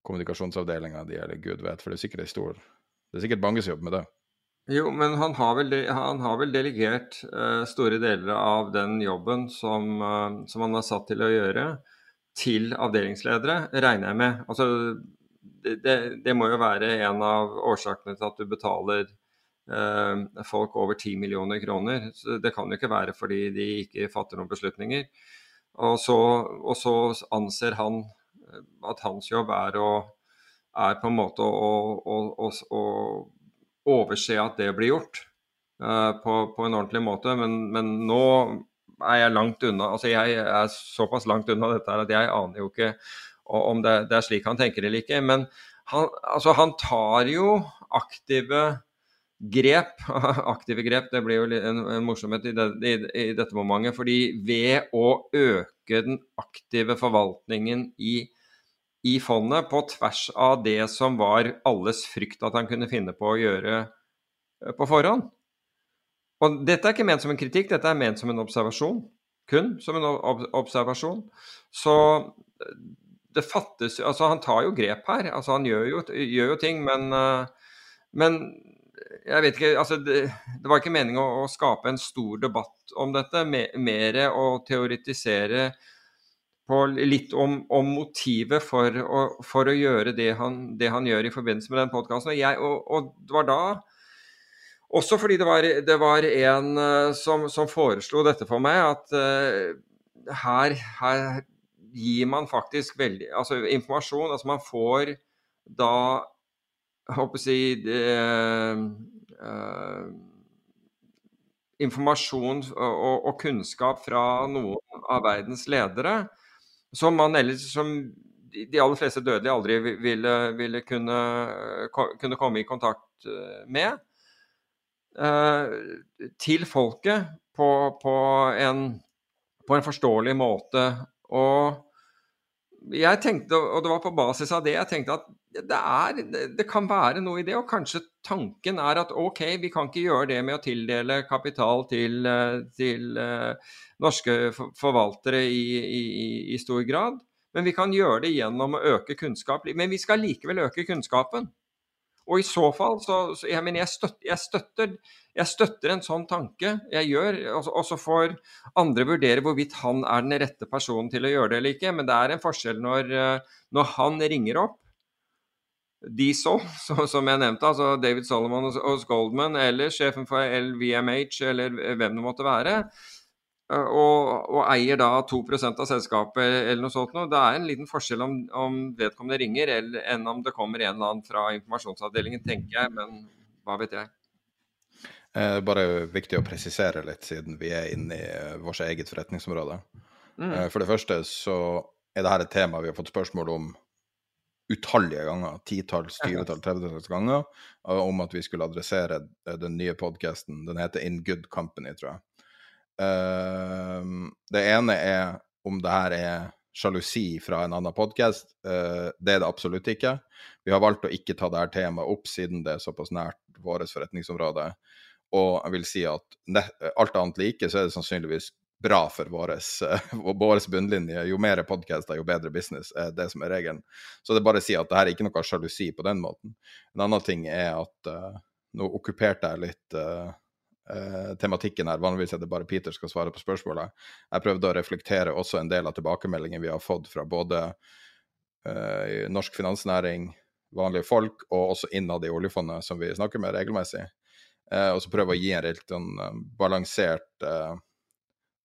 S5: kommunikasjonsavdelinga di, eller gud vet, for det er sikkert stor Det er sikkert mange som med det.
S6: Jo, men han har vel, han har vel delegert uh, store deler av den jobben som, uh, som han er satt til å gjøre, til avdelingsledere, regner jeg med. Altså, det, det, må jo være en av årsakene til at du betaler eh, folk over 10 millioner kroner. Så det kan jo ikke være fordi de ikke fatter noen beslutninger. Og så, og så anser han eh, at hans jobb er, å, er på en måte å, å, å overse at det blir gjort uh, på, på, en ordentlig måte. Men, men, nå er jeg langt unna. Altså jeg er såpass langt unna dette her at jeg aner jo ikke om det, det er slik han tenker eller ikke. Men han, altså han tar jo aktive grep. Aktive grep, det blir jo en, en morsomhet i, det, i, i, dette momentet. fordi ved å øke den aktive forvaltningen i, i, fondet på tvers av det som var alles frykt at han kunne finne på å gjøre eh, på forhånd. Og dette er ikke ment som en kritikk, dette er ment som en observasjon. Kun som en ob observasjon. Så det fattes Altså, han tar jo grep her. Altså, han gjør jo, gjør jo ting, men, uh, men jeg vet ikke, altså det, det var ikke meningen å, å, skape en stor debatt om dette. Mer å teoretisere på litt om, om motivet for å, for å, gjøre det han, det han gjør i forbindelse med den podkasten. Og, og, og, det var da også fordi det var, det var en uh, som, som, foreslo dette for meg, at uh, her, her, gir man faktisk veldig Altså informasjon. Altså man får da jeg håper å si det, uh, informasjon og, og, kunnskap fra noen av verdens ledere som man ellers som de aller fleste dødelige aldri ville, ville kunne, kunne, komme i kontakt eh, med. Uh, til folket på, på, en, på en forståelig måte. Og jeg tenkte, og det var på basis av det jeg tenkte at det, er, det kan være noe i det. Og kanskje tanken er at ok, vi kan ikke gjøre det med å tildele kapital til, til uh, norske forvaltere i, i, i, stor grad. Men vi kan gjøre det gjennom å øke kunnskap. Men vi skal likevel øke kunnskapen. Og i så fall så, så jeg, mener, jeg, støtter, jeg, støtter, jeg, støtter, en sånn tanke. Jeg gjør, Og så får andre vurdere hvorvidt han er den rette personen til å gjøre det eller ikke. Men det er en forskjell når, eh, når han ringer opp de så, så, som jeg nevnte, altså David Solomon og Goldman, eller sjefen for LVMH, eller hvem det måtte være, og, og, eier da 2% av selskapet eller noe sånt noe. Det er en liten forskjell om, om vedkommende ringer eller, enn om det kommer en eller annen fra informasjonsavdelingen, tenker jeg. Men hva vet jeg.
S5: Eh, bare viktig å presisere litt, siden vi er inne i uh, vårt eget forretningsområde. Mm. Eh, for det første så er dette et tema vi har fått spørsmål om utallige ganger. Titalls, tyvetalls, tredvetalls ganger. Om at vi skulle adressere den nye podkasten. Den heter In Good Company, tror jeg. Uh, det ene er om det her er sjalusi fra en annen podkast. Eh, det er det absolutt ikke. Vi har valgt å ikke ta dette temaet opp siden det er såpass nært vårt forretningsområde. Og jeg vil si at alt annet like, så er det sannsynligvis bra for vår bunnlinje. Jo mer podkaster, jo bedre business er det som er regelen. Så det er bare å si at det her er ikke noe sjalusi på den måten. En annen ting er at uh, nå okkuperte jeg litt uh, uh, tematikken her. Vanligvis er det bare Peter skal svare på spørsmålet. Jeg prøvde å reflektere også en del av tilbakemeldingen vi har fått fra både uh, norsk finansnæring, vanlige folk, og også innad i oljefondet, som vi snakker med regelmessig. Uh, og så prøve å gi en helt sånn balansert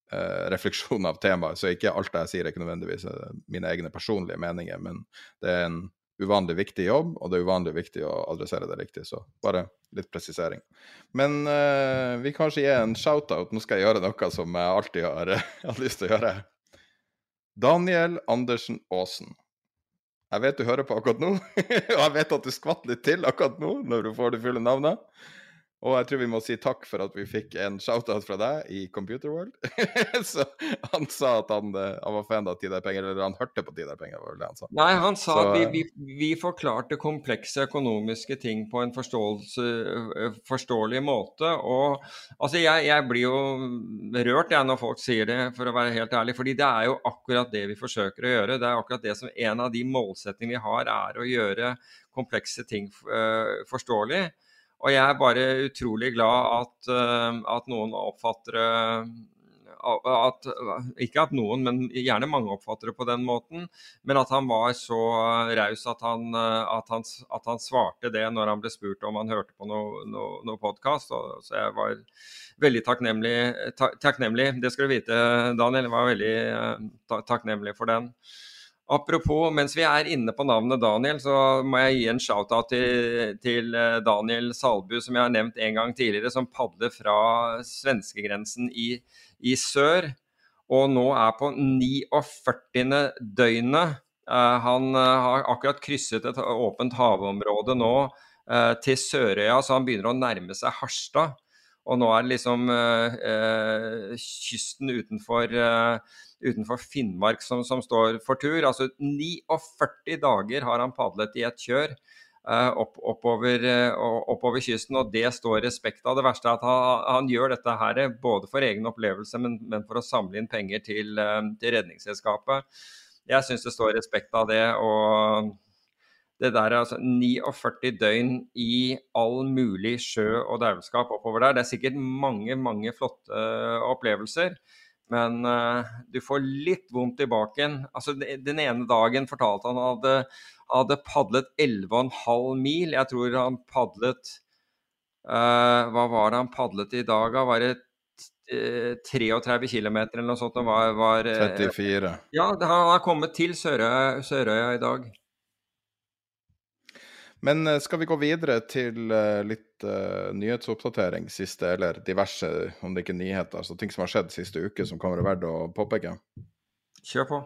S5: refleksjon av temaet. Så ikke alt jeg sier er ikke nødvendigvis mine egne personlige meninger, men det er en uvanlig viktig jobb, og det er uvanlig viktig å adressere det riktig. Så bare litt presisering. Men uh, vi kanskje gi en shout-out. Nå skal jeg gjøre noe som jeg alltid har, har lyst til å gjøre. Daniel Andersen Aasen. Jeg vet du hører på akkurat nå, og jeg vet at du skvatt litt til akkurat nå når du får det fulle navnet. Og jeg tror vi må si takk for at vi fikk en shout-out fra deg i Computer World. så han sa at han, eh, han var fan av Tid er penger, eller han hørte på Tid er penger, var det han sa.
S6: Nei, han sa så, at vi, vi, vi, forklarte komplekse økonomiske ting på en eh, forståelig måte. Og altså, jeg, jeg, blir jo rørt jeg når folk sier det, for å være helt ærlig. fordi det er jo akkurat det vi forsøker å gjøre. Det er akkurat det som en av de målsettingene vi har, er å gjøre komplekse ting forståelig. Og jeg er bare utrolig glad at, eh, at noen oppfatter det at, ikke at noen, men gjerne mange oppfatter det på den måten. Men at han var så raus at, at, at, han svarte det når han ble spurt om han hørte på noe, noe, noe podkast. Så jeg var veldig takknemlig, takknemlig. Det skal du vite, Daniel. Jeg var veldig eh, takknemlig for den. Apropos, mens vi er inne på navnet Daniel, så må jeg gi en shout-out til, til, eh, Daniel Salbu, som jeg har nevnt en gang tidligere, som padler fra svenskegrensen i, i sør og nå er på 49. døgnet. Uh, han uh, har akkurat krysset et åpent havområde nå til Sørøya, så han begynner å nærme seg Harstad. Og nå er det liksom kysten utenfor, utenfor Finnmark som, som, står for tur. Altså 49 dager har han padlet i et kjør. Eh, opp, oppover, eh, oppover, kysten, og det står respekt av. Det verste er at han, han gjør dette her både for egen opplevelse, men, men for å samle inn penger til, eh, til Redningsselskapet. Jeg syns det står respekt av det. og det der er altså 49 døgn i all mulig sjø og dauskap oppover der. Det er sikkert mange, mange flotte opplevelser. Men uh, du får litt vondt i baken. Altså, den ene dagen fortalte han at han hadde padlet 11,5 mil. Jeg tror han padlet uh, Hva var det han padlet i dag, da? Var det uh, 33 km eller noe sånt? Var, var,
S5: 34.
S6: Ja, han har kommet til Sørøya, Sørøya i dag.
S5: Men eh, skal vi gå videre til uh, litt uh, nyhetsoppdatering siste, eller diverse, om det ikke er nyheter, altså ting som har skjedd siste uke som kan være verdt å påpeke?
S6: Kjør på.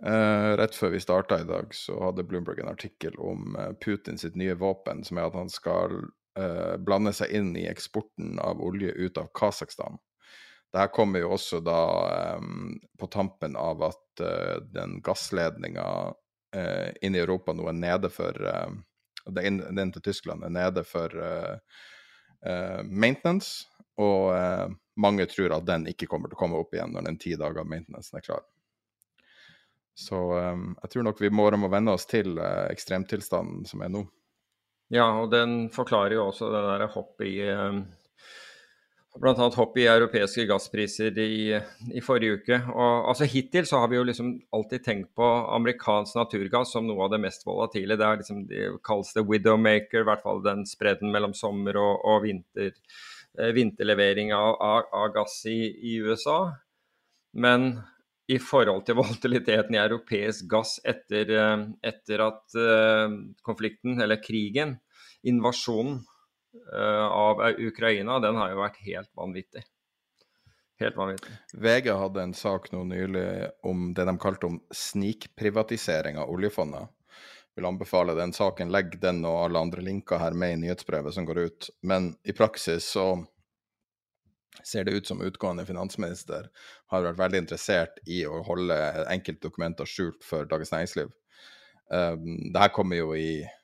S5: Uh, rett før vi starta i dag, så hadde Bloomberg en artikkel om Putin sitt nye våpen, som er at han skal blande seg inn i eksporten av olje ut av Kasakhstan. Dette kommer jo også da um, på tampen av at den gassledninga eh, inn i Europa nå er nede for eh, Den til Tyskland er nede for uh, maintenance, og mange tror at den ikke kommer til å komme opp igjen når den ti dager maintenance er klar. Så jeg tror nok vi må, må venne oss til ekstremtilstanden som er nå.
S6: Ja, og den forklarer jo også det der hoppet i bl.a. hopp i europeiske gasspriser i, i, forrige uke. Og altså Hittil så har vi jo liksom alltid tenkt på amerikansk naturgass som noe av det mest volatile. Det, er liksom, det kalles det widowmaker, i hvert fall den spredden mellom sommer og, og vinter, eh, vinterlevering av, av, av gass i, i, USA. Men i forhold til volatiliteten i europeisk gass etter, eh, etter at eh, konflikten, eller krigen, invasjonen av Ukraina, den har jo vært helt vanvittig. Helt vanvittig.
S5: VG hadde en sak nå nylig om det de kalte om snikprivatisering av oljefondet. Vil anbefale den saken. Legg den og alle andre linker her med i nyhetsbrevet som går ut. Men i praksis så ser det ut som utgående finansminister har vært veldig interessert i å holde enkeltdokumenter skjult for Dagens Næringsliv. Um, det her kommer jo i Eh,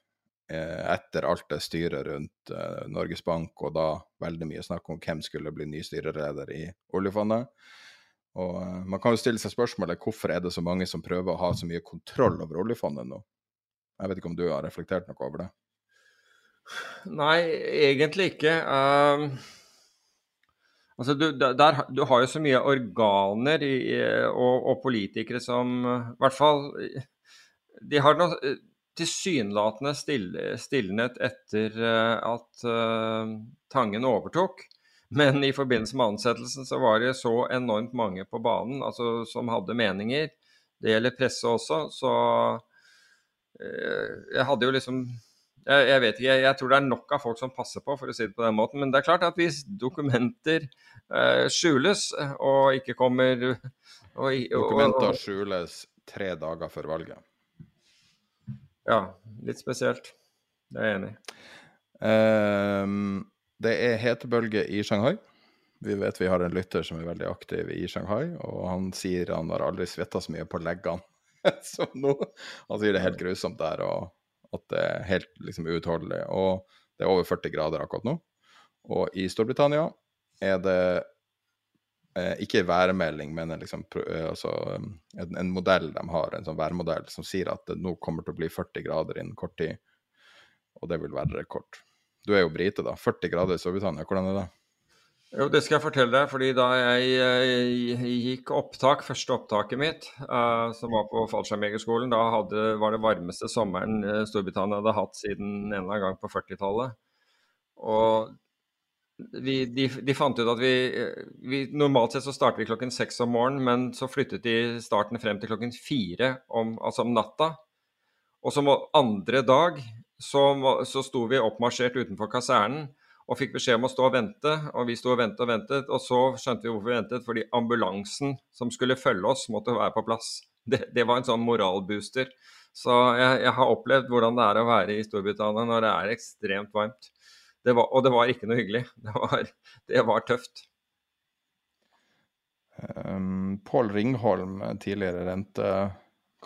S5: etter alt det styret rundt uh, Norges Bank, og da veldig mye snakk om hvem skulle bli ny styreleder i oljefondet. Og uh, Man kan jo stille seg spørsmålet hvorfor er det så mange som prøver å ha så mye kontroll over oljefondet nå? Jeg vet ikke om du har reflektert noe over det?
S6: Nei, egentlig ikke. Um, altså du, der, du, har jo så mye organer i, og, og, politikere som i hvert fall De har noe tilsynelatende stilnet etter eh, at uh, Tangen overtok. Men i forbindelse med ansettelsen så var det så enormt mange på banen altså, som hadde meninger. Det gjelder presse også, så uh, jeg hadde jo liksom jeg, jeg, vet ikke, jeg, tror det er nok av folk som passer på, for å si det på den måten. Men det er klart at hvis dokumenter eh, skjules og ikke kommer og,
S5: og, Dokumenter skjules tre dager før valget.
S6: Ja, litt spesielt. Det er jeg enig i.
S5: Um, det er hetebølge i Shanghai. Vi vet vi har en lytter som er veldig aktiv i Shanghai, og han sier han har aldri svetta så mye på leggene som nå. Han sier det er helt grusomt der, og at det er helt liksom uutholdelig. Og det er over 40 grader akkurat nå. Og i Storbritannia er det ikke en værmelding, men en, liksom, eh, altså, en, en, modell de har, en sånn værmodell som sier at det nå kommer til å bli 40 grader innen kort tid. Og det vil være rekord. Du er jo brite, da. 40 grader i Storbritannia, hvordan er det?
S6: Jo, det skal jeg fortelle deg. fordi da jeg, gikk opptak, første opptaket mitt, som var på fallskjermjegerskolen, da hadde, var det varmeste sommeren Storbritannia hadde hatt siden en eller annen gang på 40-tallet. Og vi, de, de, fant ut at vi, vi, Normalt sett så starter vi klokken seks om morgenen, men så flyttet de starten frem til klokken fire om, altså om natta. Og så andre dag så, så sto vi oppmarsjert utenfor kasernen, og fikk beskjed om å stå og vente. Og vi sto og ventet og ventet, og så skjønte vi hvorfor vi ventet. Fordi ambulansen som skulle følge oss, måtte være på plass. Det, det var en sånn moralbooster. Så jeg, jeg, har opplevd hvordan det er å være i Storbritannia når det er ekstremt varmt. Det var, og det var ikke noe hyggelig. Det var, det var tøft.
S5: Um, Pål Ringholm, tidligere rente...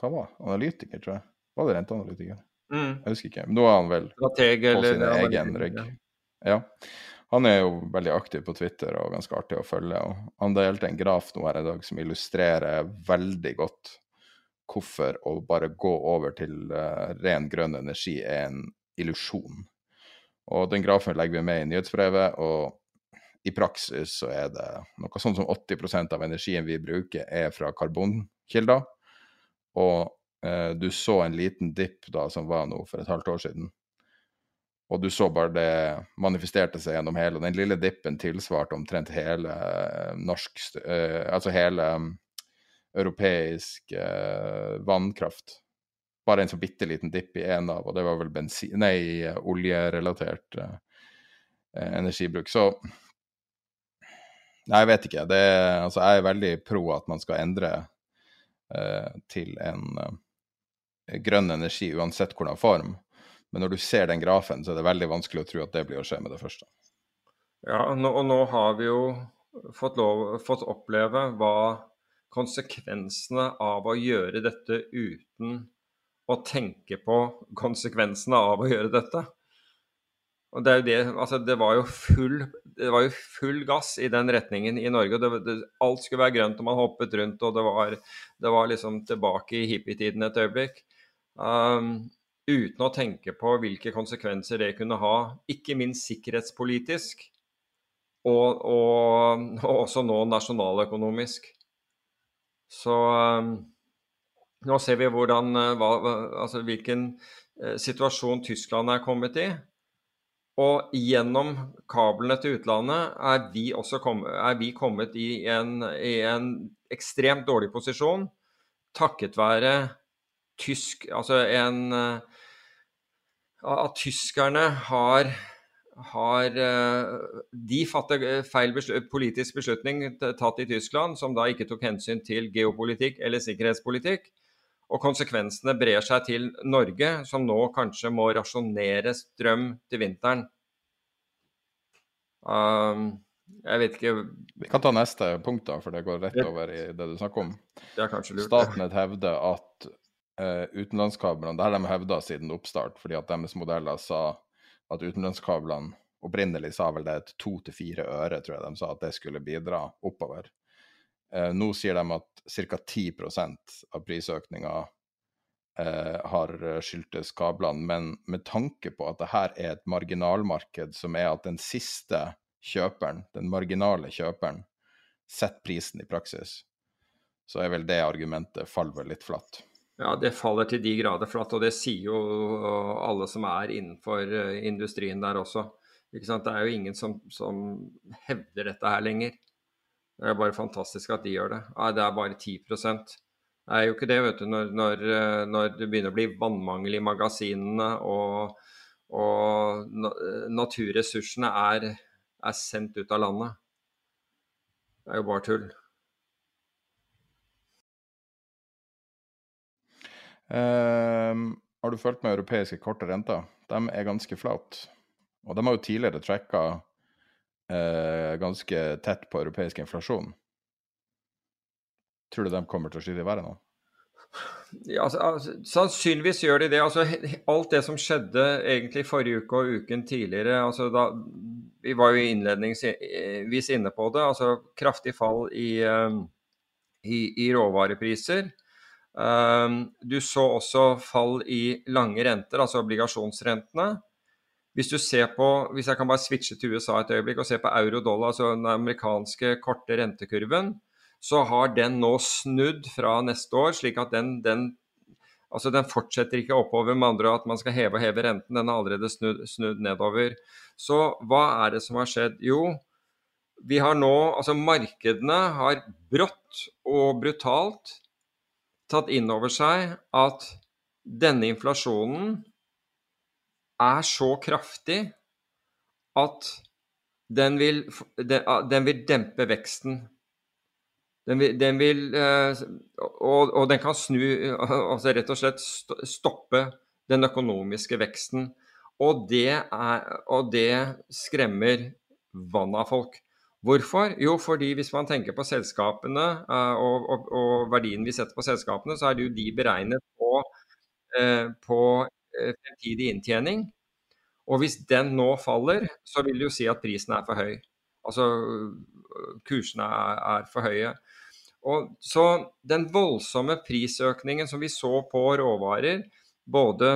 S5: Hva var Analytiker, tror jeg. Var det renteanalytiker? Mm. Jeg husker ikke. Men nå er han vel
S6: Strateg,
S5: på sin egen rygg. Ja. Han er jo veldig aktiv på Twitter og ganske artig å følge. og Han delte en graf nå her i dag som illustrerer veldig godt hvorfor å bare gå over til uh, ren grønn energi er en illusjon. Og Den grafen legger vi med i nyhetsbrevet. og i praksis så er det noe sånn som 80% av energien vi bruker, er fra karbonkilder. Og eh, du så en liten dipp da som var nå for et halvt år siden. Og du så bare det manifesterte seg gjennom hele. Den lille dippen tilsvarte omtrent hele eh, norsk eh, Altså hele um, europeisk eh, vannkraft. Bare en så bitte liten dipp i en av, og det var vel bensin... Nei, oljerelatert eh, energibruk. Så Nei, jeg vet ikke. Det, altså, jeg er veldig pro at man skal endre eh, til en eh, grønn energi, uansett hvordan form. Men når du ser den grafen, så er det veldig vanskelig å tro at det blir å skje med det første.
S6: Ja, og nå har vi jo fått, lov, fått oppleve hva konsekvensene av å gjøre dette uten å tenke på konsekvensene av å gjøre dette. Og det, det, altså det, var full, det var jo full gass i den retningen i Norge. Det, alt skulle være grønt, og man hoppet rundt, og det var, var liksom tilbake i hippietiden et øyeblikk. Um, uten å tenke på hvilke konsekvenser det kunne ha, ikke minst sikkerhetspolitisk, og, og, og også nå nasjonaløkonomisk. Så um, nå ser vi hvordan, uh, hva, altså hvilken uh, situasjon Tyskland er kommet i. Og gjennom kablene til utlandet er vi kom, er vi kommet i en, i en, ekstremt dårlig posisjon takket være tysk Altså en At tyskerne har, har De fatter feil politisk beslutning tatt i Tyskland, som da ikke tok hensyn til geopolitikk eller sikkerhetspolitikk. Og konsekvensene brer seg til Norge, som nå kanskje må rasjonere strøm til vinteren. Um, jeg vet ikke
S5: Vi kan ta neste punkt, da, for det går rett over i det du snakker om.
S6: Det er kanskje lurt.
S5: Statnett hevder at uh, utenlandskablene Det har de hevda siden oppstart, fordi at deres modeller sa at utenlandskablene opprinnelig sa vel det et to til fire øre, tror jeg de sa at det skulle bidra oppover. Uh, nå sier de at ca. 10 av prisøkninga eh, har skyldtes kablene, men med tanke på at det her er et marginalmarked, som er at den siste kjøperen, den marginale kjøperen, setter prisen i praksis, så er vel det argumentet faller litt flatt.
S6: Ja, det faller til de grader flatt, og det sier jo alle som er innenfor eh, industrien der også. Det er jo ingen som, som hevder dette her lenger. Det er bare fantastisk at de gjør det. Nei, det er bare 10 Det er jo ikke det, vet du, når, når, eh, når det begynner å bli vannmangel i magasinene og, og naturressursene er, er, sendt ut av landet. Det er jo bare tull.
S5: Um, har du fulgt med europeiske korte renter? De er ganske flate. Og de har jo tidligere tracka eh, ganske tett på europeisk inflasjon. Tror du de kommer til å skyte i været nå?
S6: Ja, altså, altså, sannsynligvis gjør de det. Altså, alt det som skjedde egentlig forrige uke og uken tidligere altså, da, Vi var jo innledningsvis inne på det. altså Kraftig fall i, um, i, i råvarepriser. Um, du så også fall i lange renter, altså obligasjonsrentene. Hvis du ser på, hvis jeg kan bare switche til USA et øyeblikk og se på euro-dollar, altså den amerikanske korte rentekurven, så har den nå snudd fra neste år, slik at den, den, altså den fortsetter ikke oppover med andre at man skal heve og heve renten. Den har allerede snudd, snudd nedover. Så hva er det som har skjedd? Jo, vi har nå Altså markedene har brått og brutalt tatt inn over seg at denne inflasjonen er så kraftig at den vil, den, vil dempe veksten. Den vil, den vil og, og, den kan snu Altså rett og slett stoppe den økonomiske veksten. Og det, er, og det skremmer vannet av folk. Hvorfor? Jo, fordi hvis man tenker på selskapene og, og, og verdien vi setter på selskapene, så er det jo de beregnet på, på fremtidig inntjening. Og hvis den nå faller, så vil det jo si at prisen er for høy. Altså kursene er, er for høye. Og så den voldsomme prisøkningen som vi så på råvarer, både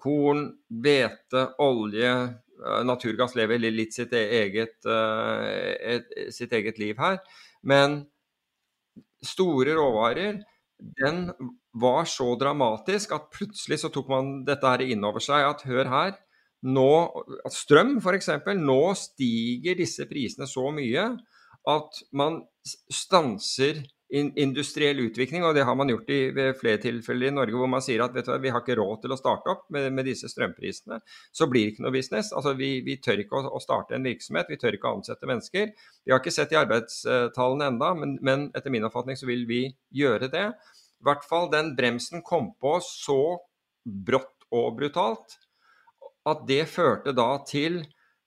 S6: korn, hvete, olje, eh, naturgass lever litt sitt eget, eh, sitt eget liv her. Men store råvarer, den var så dramatisk at plutselig så tok man dette her inn over seg. At hør her, nå, strøm f.eks. Nå stiger disse prisene så mye at man stanser industriell utvikling, og det har man gjort i ved flere tilfeller i Norge, hvor man sier at vet du, vi har ikke råd til å starte opp med, med disse strømprisene. Så blir det ikke noe business. Altså, vi, vi tør ikke å, å, starte en virksomhet, vi tør ikke å ansette mennesker. Vi har ikke sett i arbeidstallene enda, men, men etter min oppfatning så vil vi gjøre det. I hvert fall den bremsen kom på så brått og brutalt at det førte da til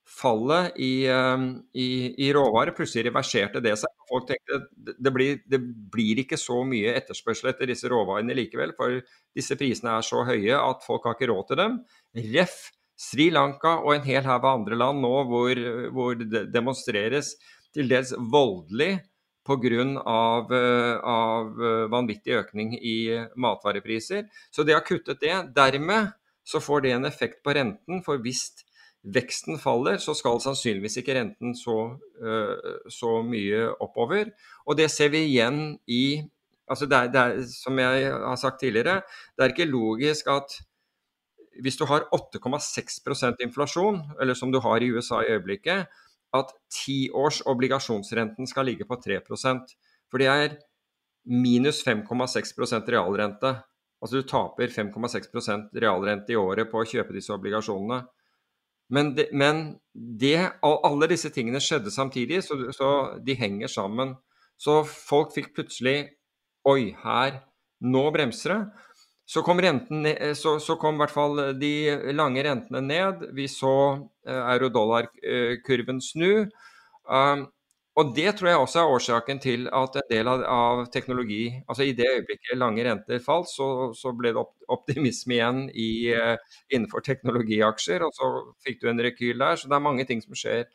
S6: fallet i, ehm, i, i råvarer. Plutselig reverserte det seg. Folk tenkte det blir, det blir ikke så mye etterspørsel etter disse råvarene likevel, for disse prisene er så høye at folk har ikke råd til dem. Ref. Sri Lanka og en hel haug andre land nå hvor, hvor det demonstreres til dels voldelig pga. Av, av vanvittig økning i matvarepriser. Så det har kuttet det. Dermed så får det en effekt på renten. For hvis veksten faller, så skal sannsynligvis ikke renten så, uh, så mye oppover. Og det ser vi igjen i altså det er, det er, Som jeg har sagt tidligere, det er ikke logisk at hvis du har 8,6% inflasjon, eller som du har i USA i øyeblikket, at tiårs obligasjonsrenten skal ligge på 3% For det er minus 5,6% realrente. Altså du taper 5,6% realrente i året på å kjøpe disse obligasjonene. Men, det, men det, alle disse tingene skjedde samtidig, så, så, de henger sammen. Så folk fikk plutselig Oi, her Nå bremser det. Så kom, renten, så, så kom i hvert fall de lange rentene ned. Vi så uh, euro-dollar-kurven snu. Um, og Det tror jeg også er årsaken til at en del av, av teknologi altså I det øyeblikket lange renter falt, så, så ble det optimisme igjen i, uh, innenfor teknologiaksjer. Og så fikk du en rekyl der. Så det er mange ting som skjer,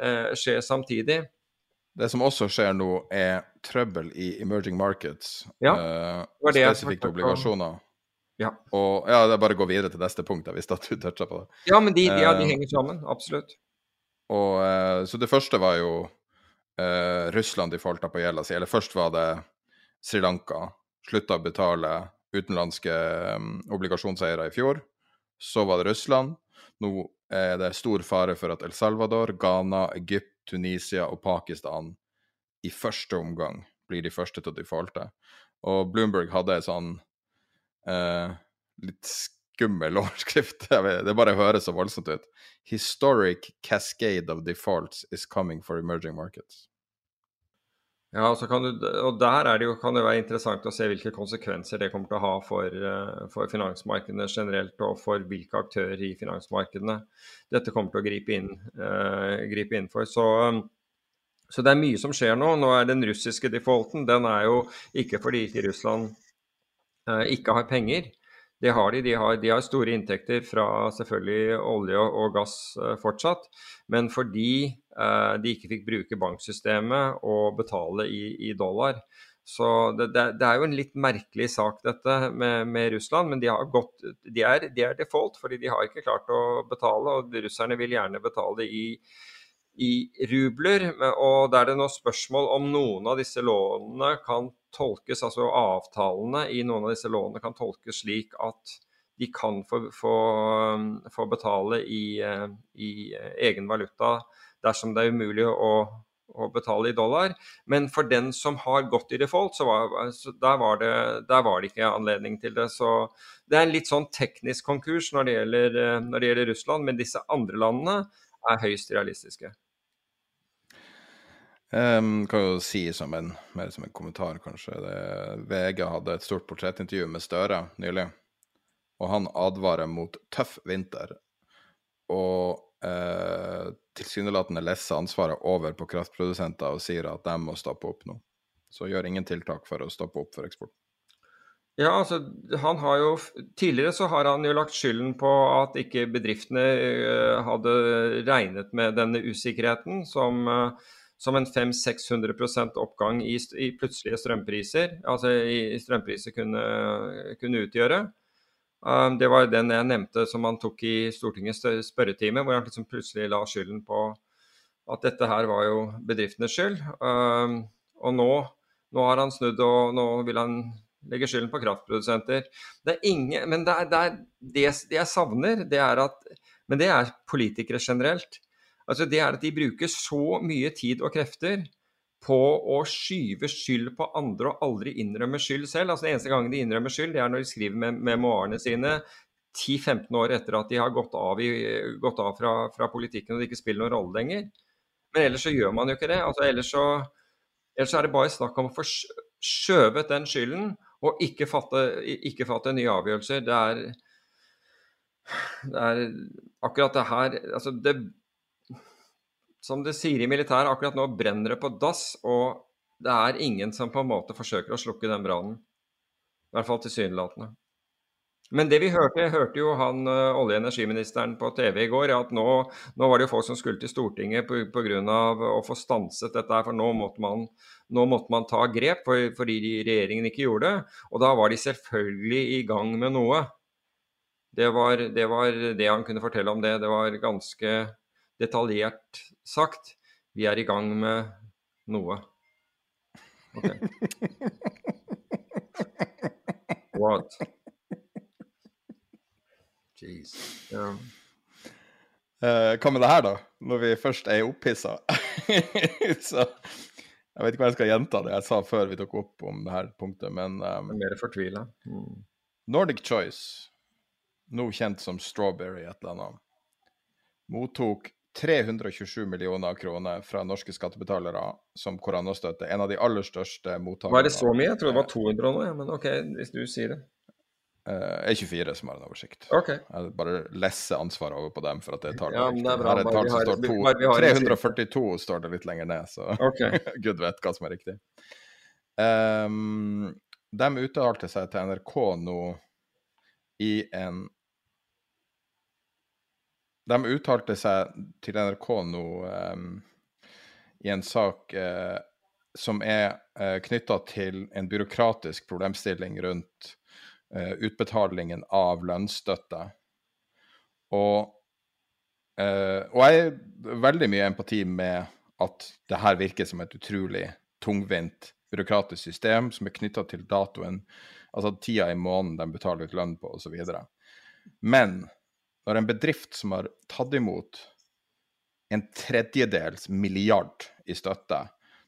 S6: uh, skjer samtidig.
S5: Det som også skjer nå, er trøbbel i emerging markets.
S6: Ja,
S5: uh, spesifikke obligasjoner.
S6: Ja.
S5: Og ja, det er bare å gå videre til neste punkt. hvis at du toucher på det.
S6: Ja, men de, ja, de henger sammen. Absolutt.
S5: Og, så det første var jo eh, Russland defaulta på gjelda si. Eller først var det Sri Lanka. Slutta å betale utenlandske um, obligasjonseiere i fjor. Så var det Russland. Nå er det stor fare for at El Salvador, Ghana, Egypt, Tunisia og Pakistan i første omgang blir de første til å defaulte. Og Bloomberg hadde en sånn eh, litt skummel overskrift. Det bare høres så voldsomt ut. Historic cascade of defaults is coming for emerging markets.
S6: Ja, du, og Der det jo, kan det være interessant å se hvilke konsekvenser det kommer til å ha for, eh, for, finansmarkedene generelt, og for hvilke aktører i finansmarkedene dette kommer til å gripe inn, uh, gripe inn for. Så, så, det er mye som skjer nå. Nå er Den russiske defaulten den er jo ikke fordi Russland uh, ikke har penger. Det har de. De har, de har, store inntekter fra selvfølgelig olje og gass eh, fortsatt. Men fordi eh, de ikke fikk bruke banksystemet og betale i, i dollar. Så det, det, det, er jo en litt merkelig sak dette med, med Russland. Men de, gått, de, er, de, er, default fordi de har ikke klart å betale. Og russerne vil gjerne betale i, i rubler. Og da er det nå spørsmål om noen av disse lånene kan tolkes, altså avtalene i noen av disse lånene kan tolkes slik at de kan få, få, få betale i, eh, i, egen valuta dersom det er umulig å, å, betale i dollar. Men for den som har gått i default, så var, så der, var det, der, var det, ikke anledning til det. Så det er en litt sånn teknisk konkurs når det gjelder, eh, når det gjelder Russland, men disse andre landene er høyst realistiske.
S5: Um, kan jo si som en, mer som en kommentar, kanskje. Det, VG hadde et stort portrettintervju med Støre nylig. Og han advarer mot tøff vinter. Og eh, tilsynelatende lesser ansvaret over på kraftprodusenter og sier at de må stoppe opp nå. Så gjør ingen tiltak for å stoppe opp for eksport.
S6: Ja, altså han har jo Tidligere så har han jo lagt skylden på at ikke bedriftene uh, hadde regnet med denne usikkerheten som, uh, som en 500-600 oppgang i, i, plutselige strømpriser, altså i, strømpriser kunne, kunne utgjøre. Um, det var den jeg nevnte som han tok i Stortingets spørretime, hvor han liksom plutselig la skylden på at dette her var jo bedriftenes skyld. Um, og nå, nå har han snudd, og nå vil han legge skylden på kraftprodusenter. Det er ingen, men det, er, det, er, det, det jeg savner, det er at Men det er politikere generelt. Altså det er at de bruker så mye tid og krefter på å skyve skyld på andre og aldri innrømme skyld selv. Altså Den eneste gangen de innrømmer skyld, det er når de skriver memoarene sine 10-15 år etter at de har gått av, i, gått av fra, fra, politikken og det ikke spiller noen rolle lenger. Men ellers så gjør man jo ikke det. Altså ellers så, ellers så er det bare snakk om å få skjøvet den skylden og ikke fatte, ikke fatte nye avgjørelser. Det er, det er akkurat det her altså det, Som det sier i militæret, akkurat nå brenner det på dass, og det er ingen som på en måte forsøker å slukke den brannen. I hvert fall tilsynelatende. Men det vi hørte, hørte jo han uh, olje- og energiministeren på TV i går, at nå, nå, var det jo folk som skulle til Stortinget pga. å få stanset dette her. For nå måtte man, nå måtte man ta grep for, fordi regjeringen ikke gjorde det. Og da var de selvfølgelig i gang med noe. Det var, det var det han kunne fortelle om det. Det var ganske detaljert sagt. Vi er i gang med noe. Ok. What?
S5: Jeez. Ja. Uh, hva med det her, da? Når vi først er opphissa. så jeg vet ikke hva jeg skal gjenta det jeg sa før vi tok opp om det her punktet, men um,
S6: Mer fortvila. Mm.
S5: Nordic Choice, nå kjent som Strawberry et eller annet, mottok 327 millioner kroner fra norske skattebetalere som koronastøtte. En av de aller største mottakerne.
S6: Var det så mye? Jeg tror det var 200 nå, ja. men OK, hvis du sier det.
S5: Uh, E24 som har en oversikt.
S6: Okay.
S5: Jeg bare lesser ansvaret over på dem. for at det tar
S6: ja, det er bra.
S5: Her er et tall som står to, 342 står det litt lenger ned, så
S6: okay.
S5: gud vet hva som er riktig. Um, de uttalte seg til NRK nå i en De uttalte seg til NRK nå um, i en sak uh, som er uh, knytta til en byråkratisk problemstilling rundt uh, utbetalingen av lønnsstøtte. Og, uh, og jeg har veldig mye empati med at det her virker som et utrolig tungvint byråkratisk system som er knytta til datoen, altså tida i måneden de betaler ut lønn på, osv. Men når en bedrift som har tatt imot en tredjedels milliard i støtte,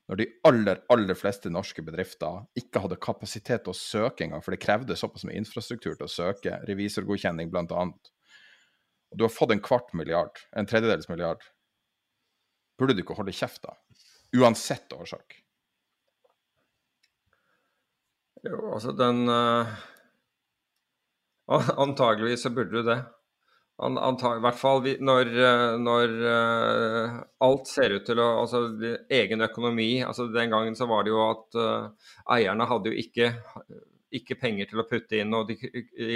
S5: når de aller, aller fleste norske bedrifter ikke hadde kapasitet til å søke engang, for det krevde såpass mye infrastruktur til å søke, revisorgodkjenning bl.a. Og du har fått en kvart milliard, en tredjedels milliard. Burde du ikke holde kjeft, da? Uansett årsak.
S6: Jo, altså den uh, Antageligvis så burde du det. Antag, I hvert fall når, eh, når uh, alt ser ut til å Altså egen økonomi altså Den gangen så var det jo at uh, eierne hadde jo ikke, ikke, penger til å putte inn, og det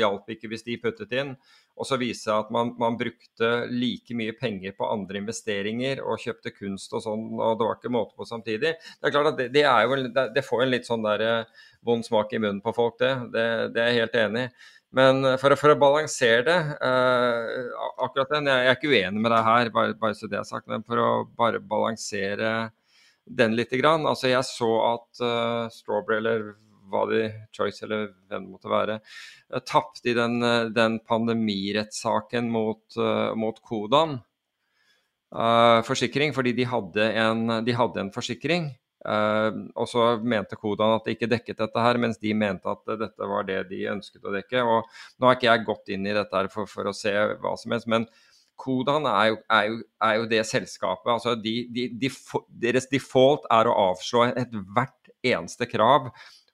S6: hjalp ikke hvis de puttet inn. Og så viste det seg at man, man, brukte like mye penger på andre investeringer og kjøpte kunst og sånn, og det var ikke måte på samtidig. Det er klart at det, det, jo, det får en litt sånn der vond smak i munnen på folk, det. Det, det er jeg helt enig i. Men eh, for, for, å balansere det eh, akkurat den, jeg, jeg, er ikke uenig med deg her, bare, bare, så det er sagt, men for å bare balansere den litt grann. Altså, jeg så at uh, Strawberry, eller hva det Choice, eller hvem det måtte være, uh, tapte i den, den pandemirettssaken mot, uh, mot Kodan. forsikring, fordi de hadde en, de hadde en forsikring. Uh, og så mente Kodan at det ikke dekket dette her, mens de mente at dette var det de ønsket å dekke. og Nå har ikke jeg gått inn i dette her for, for å se hva som helst, men Kodan er jo, er jo, er jo det selskapet. altså de, de, de, Deres default er å avslå ethvert eneste krav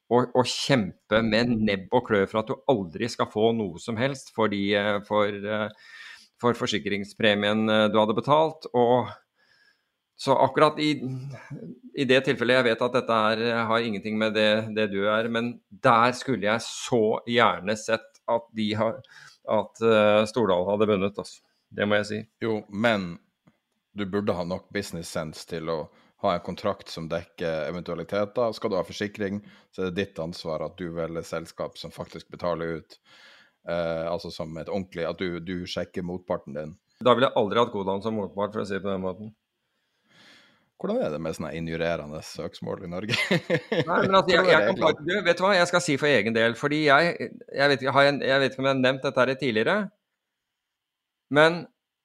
S6: og, og, kjempe med nebb og klør for at du aldri skal få noe som helst for, de, eh, eh, for forsikringspremien eh, du hadde betalt. og så akkurat i, i, det tilfellet, jeg vet at dette er, har ingenting med det, det, du er, men der skulle jeg så gjerne sett at, de har, at uh, Stordal hadde vunnet. Altså. Det må jeg si.
S5: Jo, men du burde ha nok business sense til å ha en kontrakt som dekker eventualiteter. Skal du ha forsikring, så er det ditt ansvar at du velger selskap som faktisk betaler ut. Eh, altså som et ordentlig At du, du sjekker motparten din.
S6: Da ville jeg aldri hatt Godan som motpart, for å si det på den måten.
S5: Hvordan er det med sånne injurerende søksmål i Norge?
S6: Nei, men altså, jeg, jeg kan du, vet du hva jeg skal si for egen del? Fordi jeg, jeg, vet, jeg, jeg vet, ikke om jeg har nevnt dette her tidligere. Men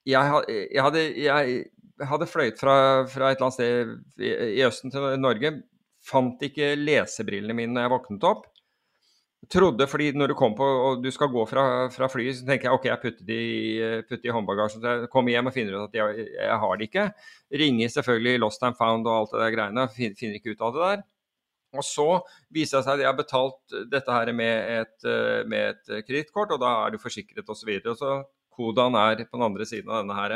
S6: jeg, hadde, jeg hadde fløyet fra, fra, et eller annet sted i, i Østen til Norge. Fant ikke lesebrillene mine når jeg våknet opp trodde, fordi når du kom på og du skal gå fra, fra flyet, så tenker jeg ok, jeg putter de, putter i håndbagasjen. Så jeg kommer hjem og finner ut at jeg, jeg har det ikke. Ringer selvfølgelig Lost and Found og alt det der greiene. Finner ikke ut av det der. Og så viser det seg at jeg har betalt dette her med et, med et kredittkort, og da er du forsikret osv. Og, så og så Kodan er på den andre siden av denne her.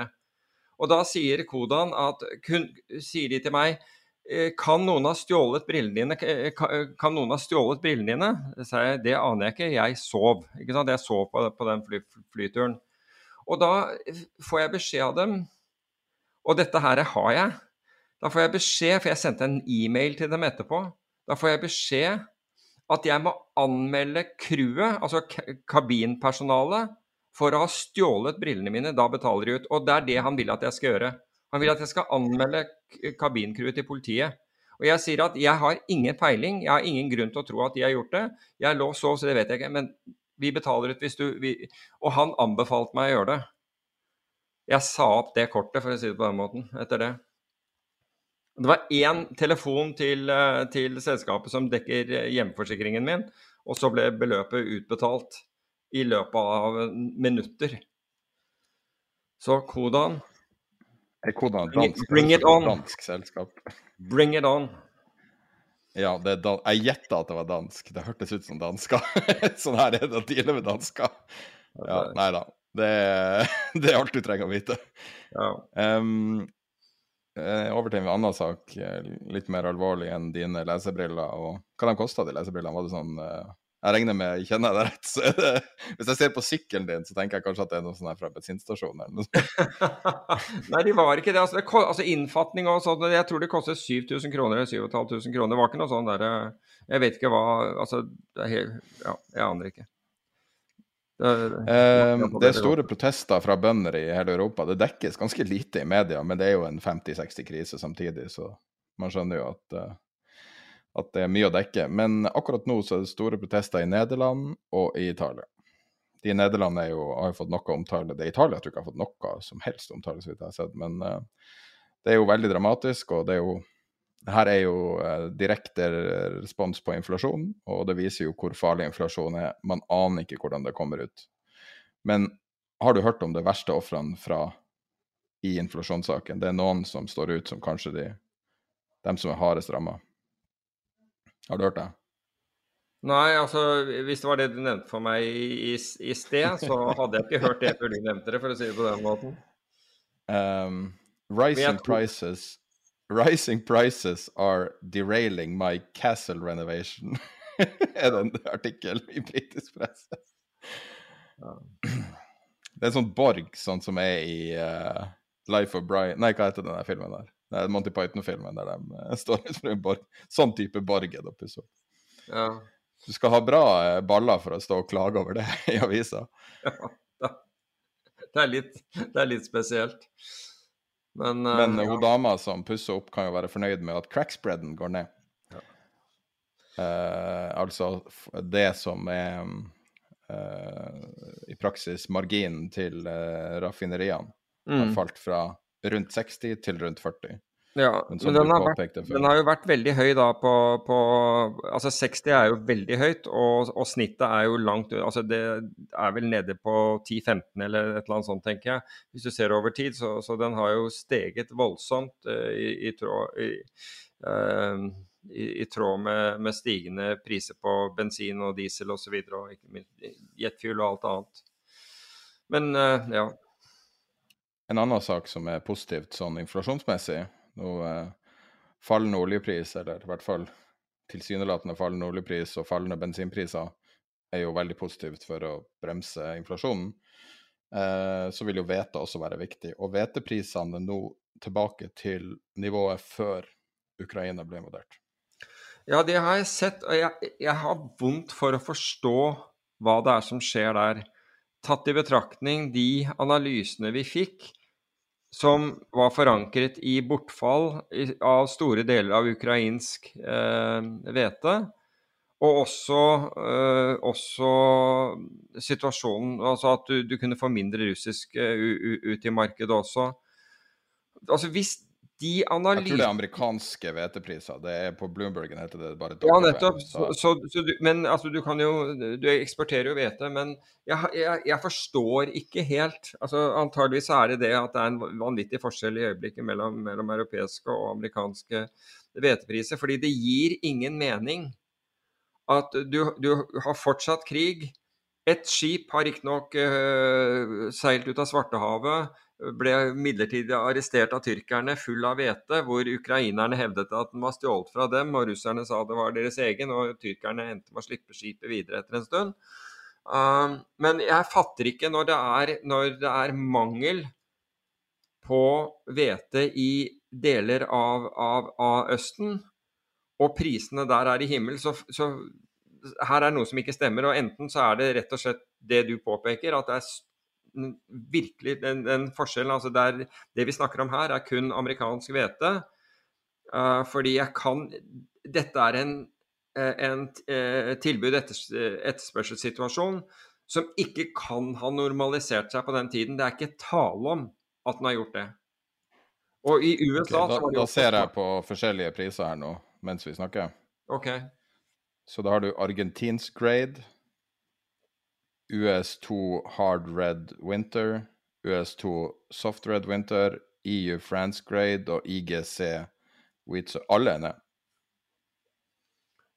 S6: Og da sier Kodan at kun, sier de til meg kan noen ha stjålet brillene dine? Eh, eh, kan noen ha stjålet brillene dine? Så jeg, det aner jeg ikke, jeg sov. Ikke sant? Jeg sov på, på den fly, flyturen. Og da får jeg beskjed av dem, og dette her har jeg. Da får jeg beskjed, for jeg sendte en e-mail til dem etterpå. Da får jeg beskjed at jeg må anmelde crewet, altså kabinpersonalet, for å ha stjålet brillene mine. Da betaler de ut. Og det er det han vil at jeg skal gjøre. Han vil at jeg skal anmelde kabincrewet til politiet. Og jeg sier at jeg har ingen peiling, jeg har ingen grunn til å tro at de har gjort det. Jeg lå og sov, så det vet jeg ikke. Men vi betaler ut hvis du vi, Og han anbefalte meg å gjøre det. Jeg sa opp det kortet, for å si det på den måten, etter det. Det var én telefon til, eh, til selskapet som dekker hjemmeforsikringen min, og så ble beløpet utbetalt i løpet av minutter. Så Kodan
S5: Kodan dansk,
S6: Bring it on.
S5: dansk selskap.
S6: Bring it on.
S5: Ja, jeg gjetta at det var dansk. Det hørtes ut som dansker. sånn her er det å deale med dansker. Ja, nei da. Det, det, er alt du trenger å vite.
S6: Ja.
S5: Um, over til en annen sak, eh, litt mer alvorlig enn dine lesebriller. Og hva de kosta, de lesebrillene? Var det sånn uh, jeg regner med, kjenner jeg deg rett, så er det Hvis jeg ser på sykkelen din, så tenker jeg kanskje at det er noe sånn her fra bensinstasjonen eller noe
S6: sånt. Nei, de var ikke det. Altså, det, altså innfatning og sånt, jeg tror det koster 7000 kroner eller 7500 kroner. Det var ikke noe sånn derre Jeg vet ikke hva Altså, det er helt Ja, jeg aner ikke.
S5: Det, um, det er store protester fra bønder i hele Europa. Det dekkes ganske lite i media, men det er jo en 50-60 krise samtidig, så man skjønner jo at uh, at det er mye å dekke. Men akkurat nå så er det store protester i Nederland og i Italia. De i Nederland er jo, har jo fått noe omtale. Det er Italia tror jeg ikke har fått noe som helst omtale, så vidt jeg har sett. Men uh, det er jo veldig dramatisk, og det er jo her er jo uh, direkte respons på inflasjon, og det viser jo hvor farlig inflasjon er. Man aner ikke hvordan det kommer ut. Men har du hørt om det verste ofrene fra i inflasjonssaken? Det er noen som står ut som kanskje de, de som er hardest ramma. Har du hørt det?
S6: Nei, altså hvis det var det du nevnte for meg i, i, sted, så hadde jeg ikke hørt det før du nevnte det, for å si det på den måten.
S5: Um, rising prices Rising prices are derailing my castle renovation. er det en artikkel i britisk presse? Ja. Det er en sånn borg, sånn som er i uh, Life of Brian Nei, hva heter den filmen der? Det er Monty Python-filmen der de uh, står utenfor en borg. Sånn type borg er det å pusse opp.
S6: Ja.
S5: Du skal ha bra uh, baller for å stå og klage over det i avisa.
S6: Ja, det er litt, det er litt spesielt. Men,
S5: uh, Men hun dama som pusser opp, kan jo være fornøyd med at crackspreaden går ned. Ja. altså det som er i praksis marginen til raffineriene, mm. har falt fra rundt 60 til rundt 40.
S6: Ja,
S5: Men
S6: men, den, har vært, den har jo vært veldig høy da på, på Altså 60 er jo veldig høyt, og, og snittet er jo langt Altså det er vel nede på 10-15 eller et eller annet sånt, tenker jeg. Hvis du ser over tid. Så, så den har jo steget voldsomt uh, i, i tråd i, uh, i, tråd med, med stigende priser på bensin og diesel osv. Og, så videre, og jetfuel og alt annet. Men uh, ja.
S5: En annen sak som er positivt sånn inflasjonsmessig, nå eh, fallende oljepris, eller i hvert fall tilsynelatende fallende oljepris og fallende bensinpriser, er jo veldig positivt for å bremse inflasjonen. Eh, så vil jo hvete også være viktig. Og hveteprisene er nå tilbake til nivået før Ukraina ble invadert.
S6: Ja, det har jeg sett, og jeg, jeg har vondt for å forstå hva det er som skjer der. Tatt i betraktning de analysene vi fikk, som var forankret i bortfall av store deler av ukrainsk hvete. Eh, og også, eh, også, situasjonen Altså at du, du kunne få mindre russisk uh, ut i markedet også. Altså Hvis de analyser...
S5: Jeg tror det er amerikanske hvetepriser. Det er På Bloombergen heter det bare
S6: Ja, nettopp. Så, så, så du, men altså, du kan jo Du eksporterer jo hvete, men jeg, jeg, jeg, forstår ikke helt altså Antageligvis er det det at det er en vanvittig forskjell i øyeblikket mellom, mellom europeiske og amerikanske hvetepriser. Fordi det gir ingen mening at du, du har fortsatt krig. Et skip har riktignok uh, seilt ut av Svartehavet ble midlertidig arrestert av tyrkerne full av hvete, hvor ukrainerne hevdet at den var stjålet fra dem, og russerne sa det var deres egen, og tyrkerne endte med å slippe skipet videre etter en stund. Um, men jeg fatter ikke når det er, når det er mangel på hvete i deler av, av, av, Østen, og prisene der er i himmel, så, så her er noe som ikke stemmer. og Enten så er det rett og slett det du påpeker, at det er virkelig den, den forskjellen. Altså der, det vi snakker om her, er kun amerikansk hvete. Uh, fordi jeg kan Dette er en, eh, en uh, tilbud etterspørselssituasjon som ikke kan ha normalisert seg på den tiden. Det er ikke tale om at den har gjort det. Og i USA
S5: okay, da, da ser jeg på forskjellige priser her nå mens vi snakker.
S6: Okay.
S5: Så da har du argentinsk grade, US2 Hard Red Winter, US2 Soft Red Winter, EU France Grade og IGC Wheat. Så alle er ned.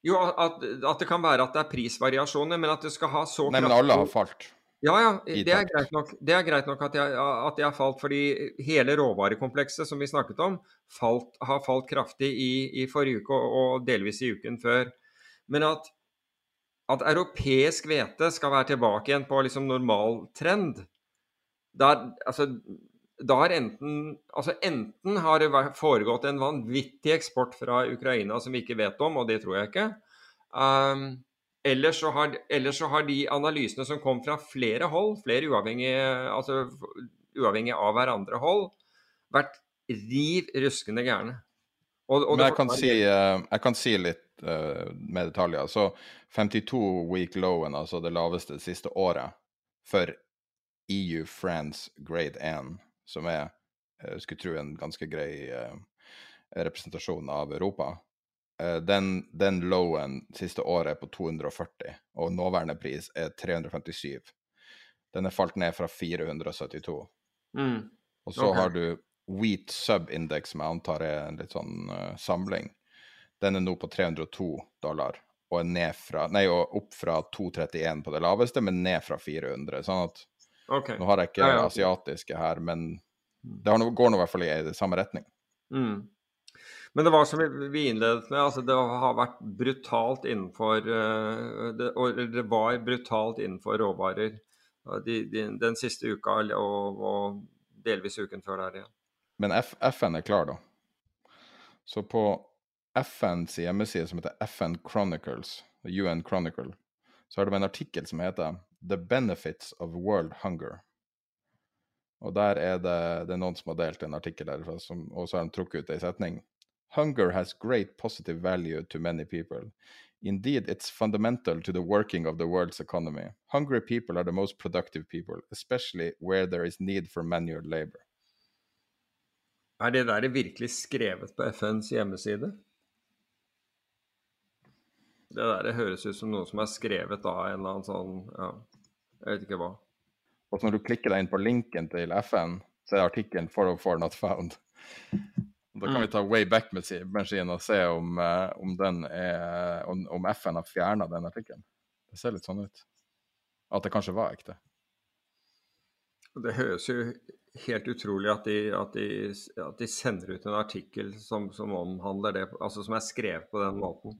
S6: Jo, at, at, det kan være at det er prisvariasjoner, men at det skal ha så
S5: Nei, men alle har falt.
S6: Ja, ja. Det er greit nok, er greit nok at, jeg, at jeg har falt, fordi hele råvarekomplekset som vi snakket om, falt, har falt kraftig i, i forrige uke og, og delvis i uken før. Men at at europeisk hvete skal være tilbake igjen på liksom normaltrend der, altså, har enten, altså enten har det foregått en vanvittig eksport fra Ukraina som vi ikke vet om, og det tror jeg ikke. Um, eller, så har, eller så har de analysene som kom fra flere hold, flere uavhengige, altså, uavhengig av hverandre hold, vært riv ruskende gærne.
S5: Og, og Men jeg kan, si, uh, jeg kan si litt uh, med detaljer. Så 52 week lowen, altså det laveste det siste året, for EU France grade 1, som er, jeg eh, skulle tro, en ganske grei uh, representasjon av Europa. Den, den, lowen siste året er på 240, og nåværende pris er 357. Den er falt ned fra 472. Mm. Og så okay. har du Wheat Sub-index, som jeg antar er en litt sånn uh, samling. Den er nå på 302 dollar, og er ned fra, nei, og opp fra 231 på det laveste, men ned fra 400. Sånn at okay. Nå har jeg ikke ja, ja. asiatiske her, men det no, går nå i hvert fall i, samme retning.
S6: Mm. Men det var som vi innledet med, altså det har vært brutalt innenfor uh, det, det var brutalt innenfor råvarer de, de, den siste uka og, og, delvis uken før der igjen.
S5: Men F FN er klar, da. Så på FNs hjemmeside som heter FN Chronicles, UN Chronicle, så har de en artikkel som heter 'The Benefits of World Hunger'. Og der er det, det er noen som har delt en artikkel derfra, som, og så har de trukket ut ei setning. Hunger has great positive value to many people. Indeed, it's fundamental to the working of the world's economy. Hungry people are the most productive people, especially where there is need for manual labor.
S6: Er det der virkelig skrevet på FNs hjemmeside? Det der det høres ut som noe som er skrevet av en eller annen sånn Ja, jeg vet ikke hva.
S5: Og når du klikker deg inn på linken til FN, så er artikkelen 404 not found'. Da kan vi ta way back-maskinen og se om, uh, om, er, om, om, FN har fjerna den artikkelen. Det ser litt sånn ut. At det kanskje var ekte.
S6: Det høres jo helt utrolig at de, at de, at de sender ut en artikkel som, som, omhandler det, altså som er skrevet på den måten.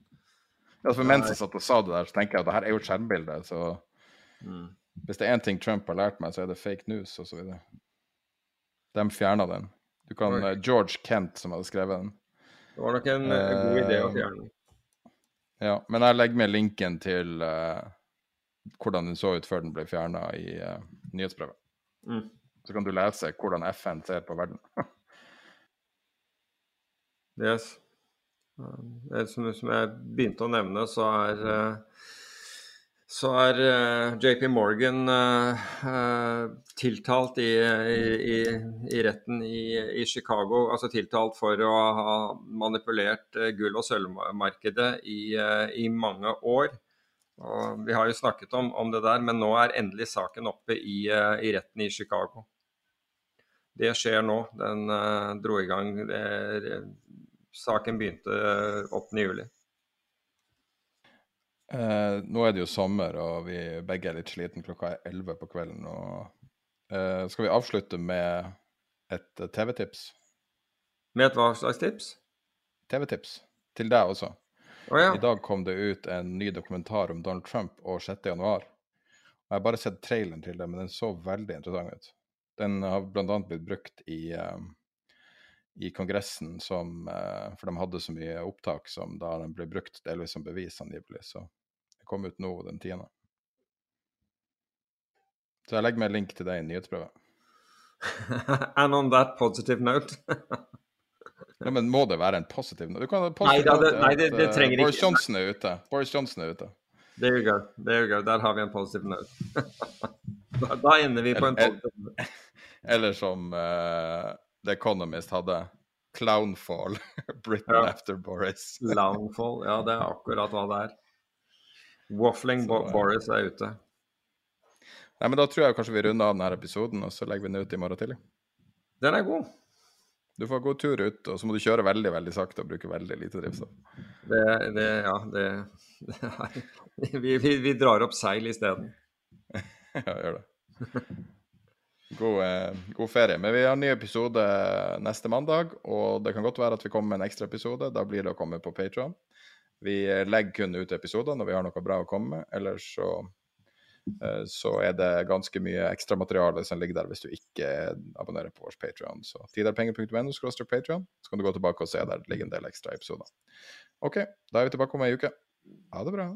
S5: Ja, for Mens jeg satt og sa det der, så tenker jeg at det her er jo et skjermbilde. Så mm. hvis det er én ting Trump har lært meg, så er det fake news osv. De fjerna den. Du kan, uh, George Kent som hadde skrevet den.
S6: Det var nok en uh, god idé å fjerne den.
S5: Ja, men jeg legger med linken til uh, hvordan den så ut før den ble fjerna i nyhetsbrevet. Mm. Så kan du lese hvordan FN ser på verden.
S6: yes. Eh, som, som, jeg begynte å nevne, så er, eh, så er eh, JP Morgan tiltalt i, i, i retten i, i, Chicago. Altså tiltalt for å ha manipulert gull- og sølvmarkedet i, mange år. Og vi har jo snakket om, om, det der, men nå er endelig saken oppe i, retten i Chicago. Det skjer nå. Den uh, dro i gang uh, saken begynte 8. Eh, juli.
S5: Eh, nå er det jo sommer, og vi begge er litt slitne. Klokka er 11 på kvelden. Og, eh, skal vi avslutte med et uh, TV-tips?
S6: Med et hva slags tips?
S5: TV-tips. Til deg også.
S6: Oh, ja.
S5: I dag kom det ut en ny dokumentar om Donald Trump og 6.1. Jeg har bare sett traileren til det, men den så veldig interessant ut. Den har bl.a. blitt brukt i um, i Kongressen som eh, For de hadde så mye opptak som da den ble brukt delvis som bevis, angivelig. Så det kom ut nå den tiende. Så jeg legger med en link til deg i nyhetsbrevet.
S6: And on that positive note
S5: Ja, men må det være en positiv note? Du kan ha
S6: nei, da, det, nei, det, det
S5: eh, Boris. Johnson er ute. Boris Johnson er ute.
S6: There you go. There you go. Der har vi en positiv note. da, da, ender vi på en note.
S5: Eller som uh, The Economist hadde. Clownfall. Britain ja. after Boris.
S6: Clownfall, ja, det er akkurat hva det er. Waffling så, Boris er ute.
S5: Nei, men Da tror jeg kanskje vi runder av denne episoden, og så legger vi den ut i morgen tidlig.
S6: Den er god.
S5: Du får god tur ut, og så må du kjøre veldig veldig sakte og bruke veldig lite drivstoff.
S6: Det, det, ja, det, det er, vi, vi, vi, drar opp seil isteden.
S5: ja, gjør det. God, eh, god, ferie. Men vi har en ny episode neste mandag, og det kan godt være at vi kommer med en ekstra episode. Da blir det å komme på Patron. Vi eh, legger kun ut episoder når vi har noe bra å komme med. Ellers så, eh, så er det ganske mye ekstramateriale som ligger der hvis du ikke abonnerer på vår Patron. Så tiderpenger.no så kan du gå tilbake og se der det ligger en del ekstra episoder. OK, da er vi tilbake om ei uke. Ha det bra.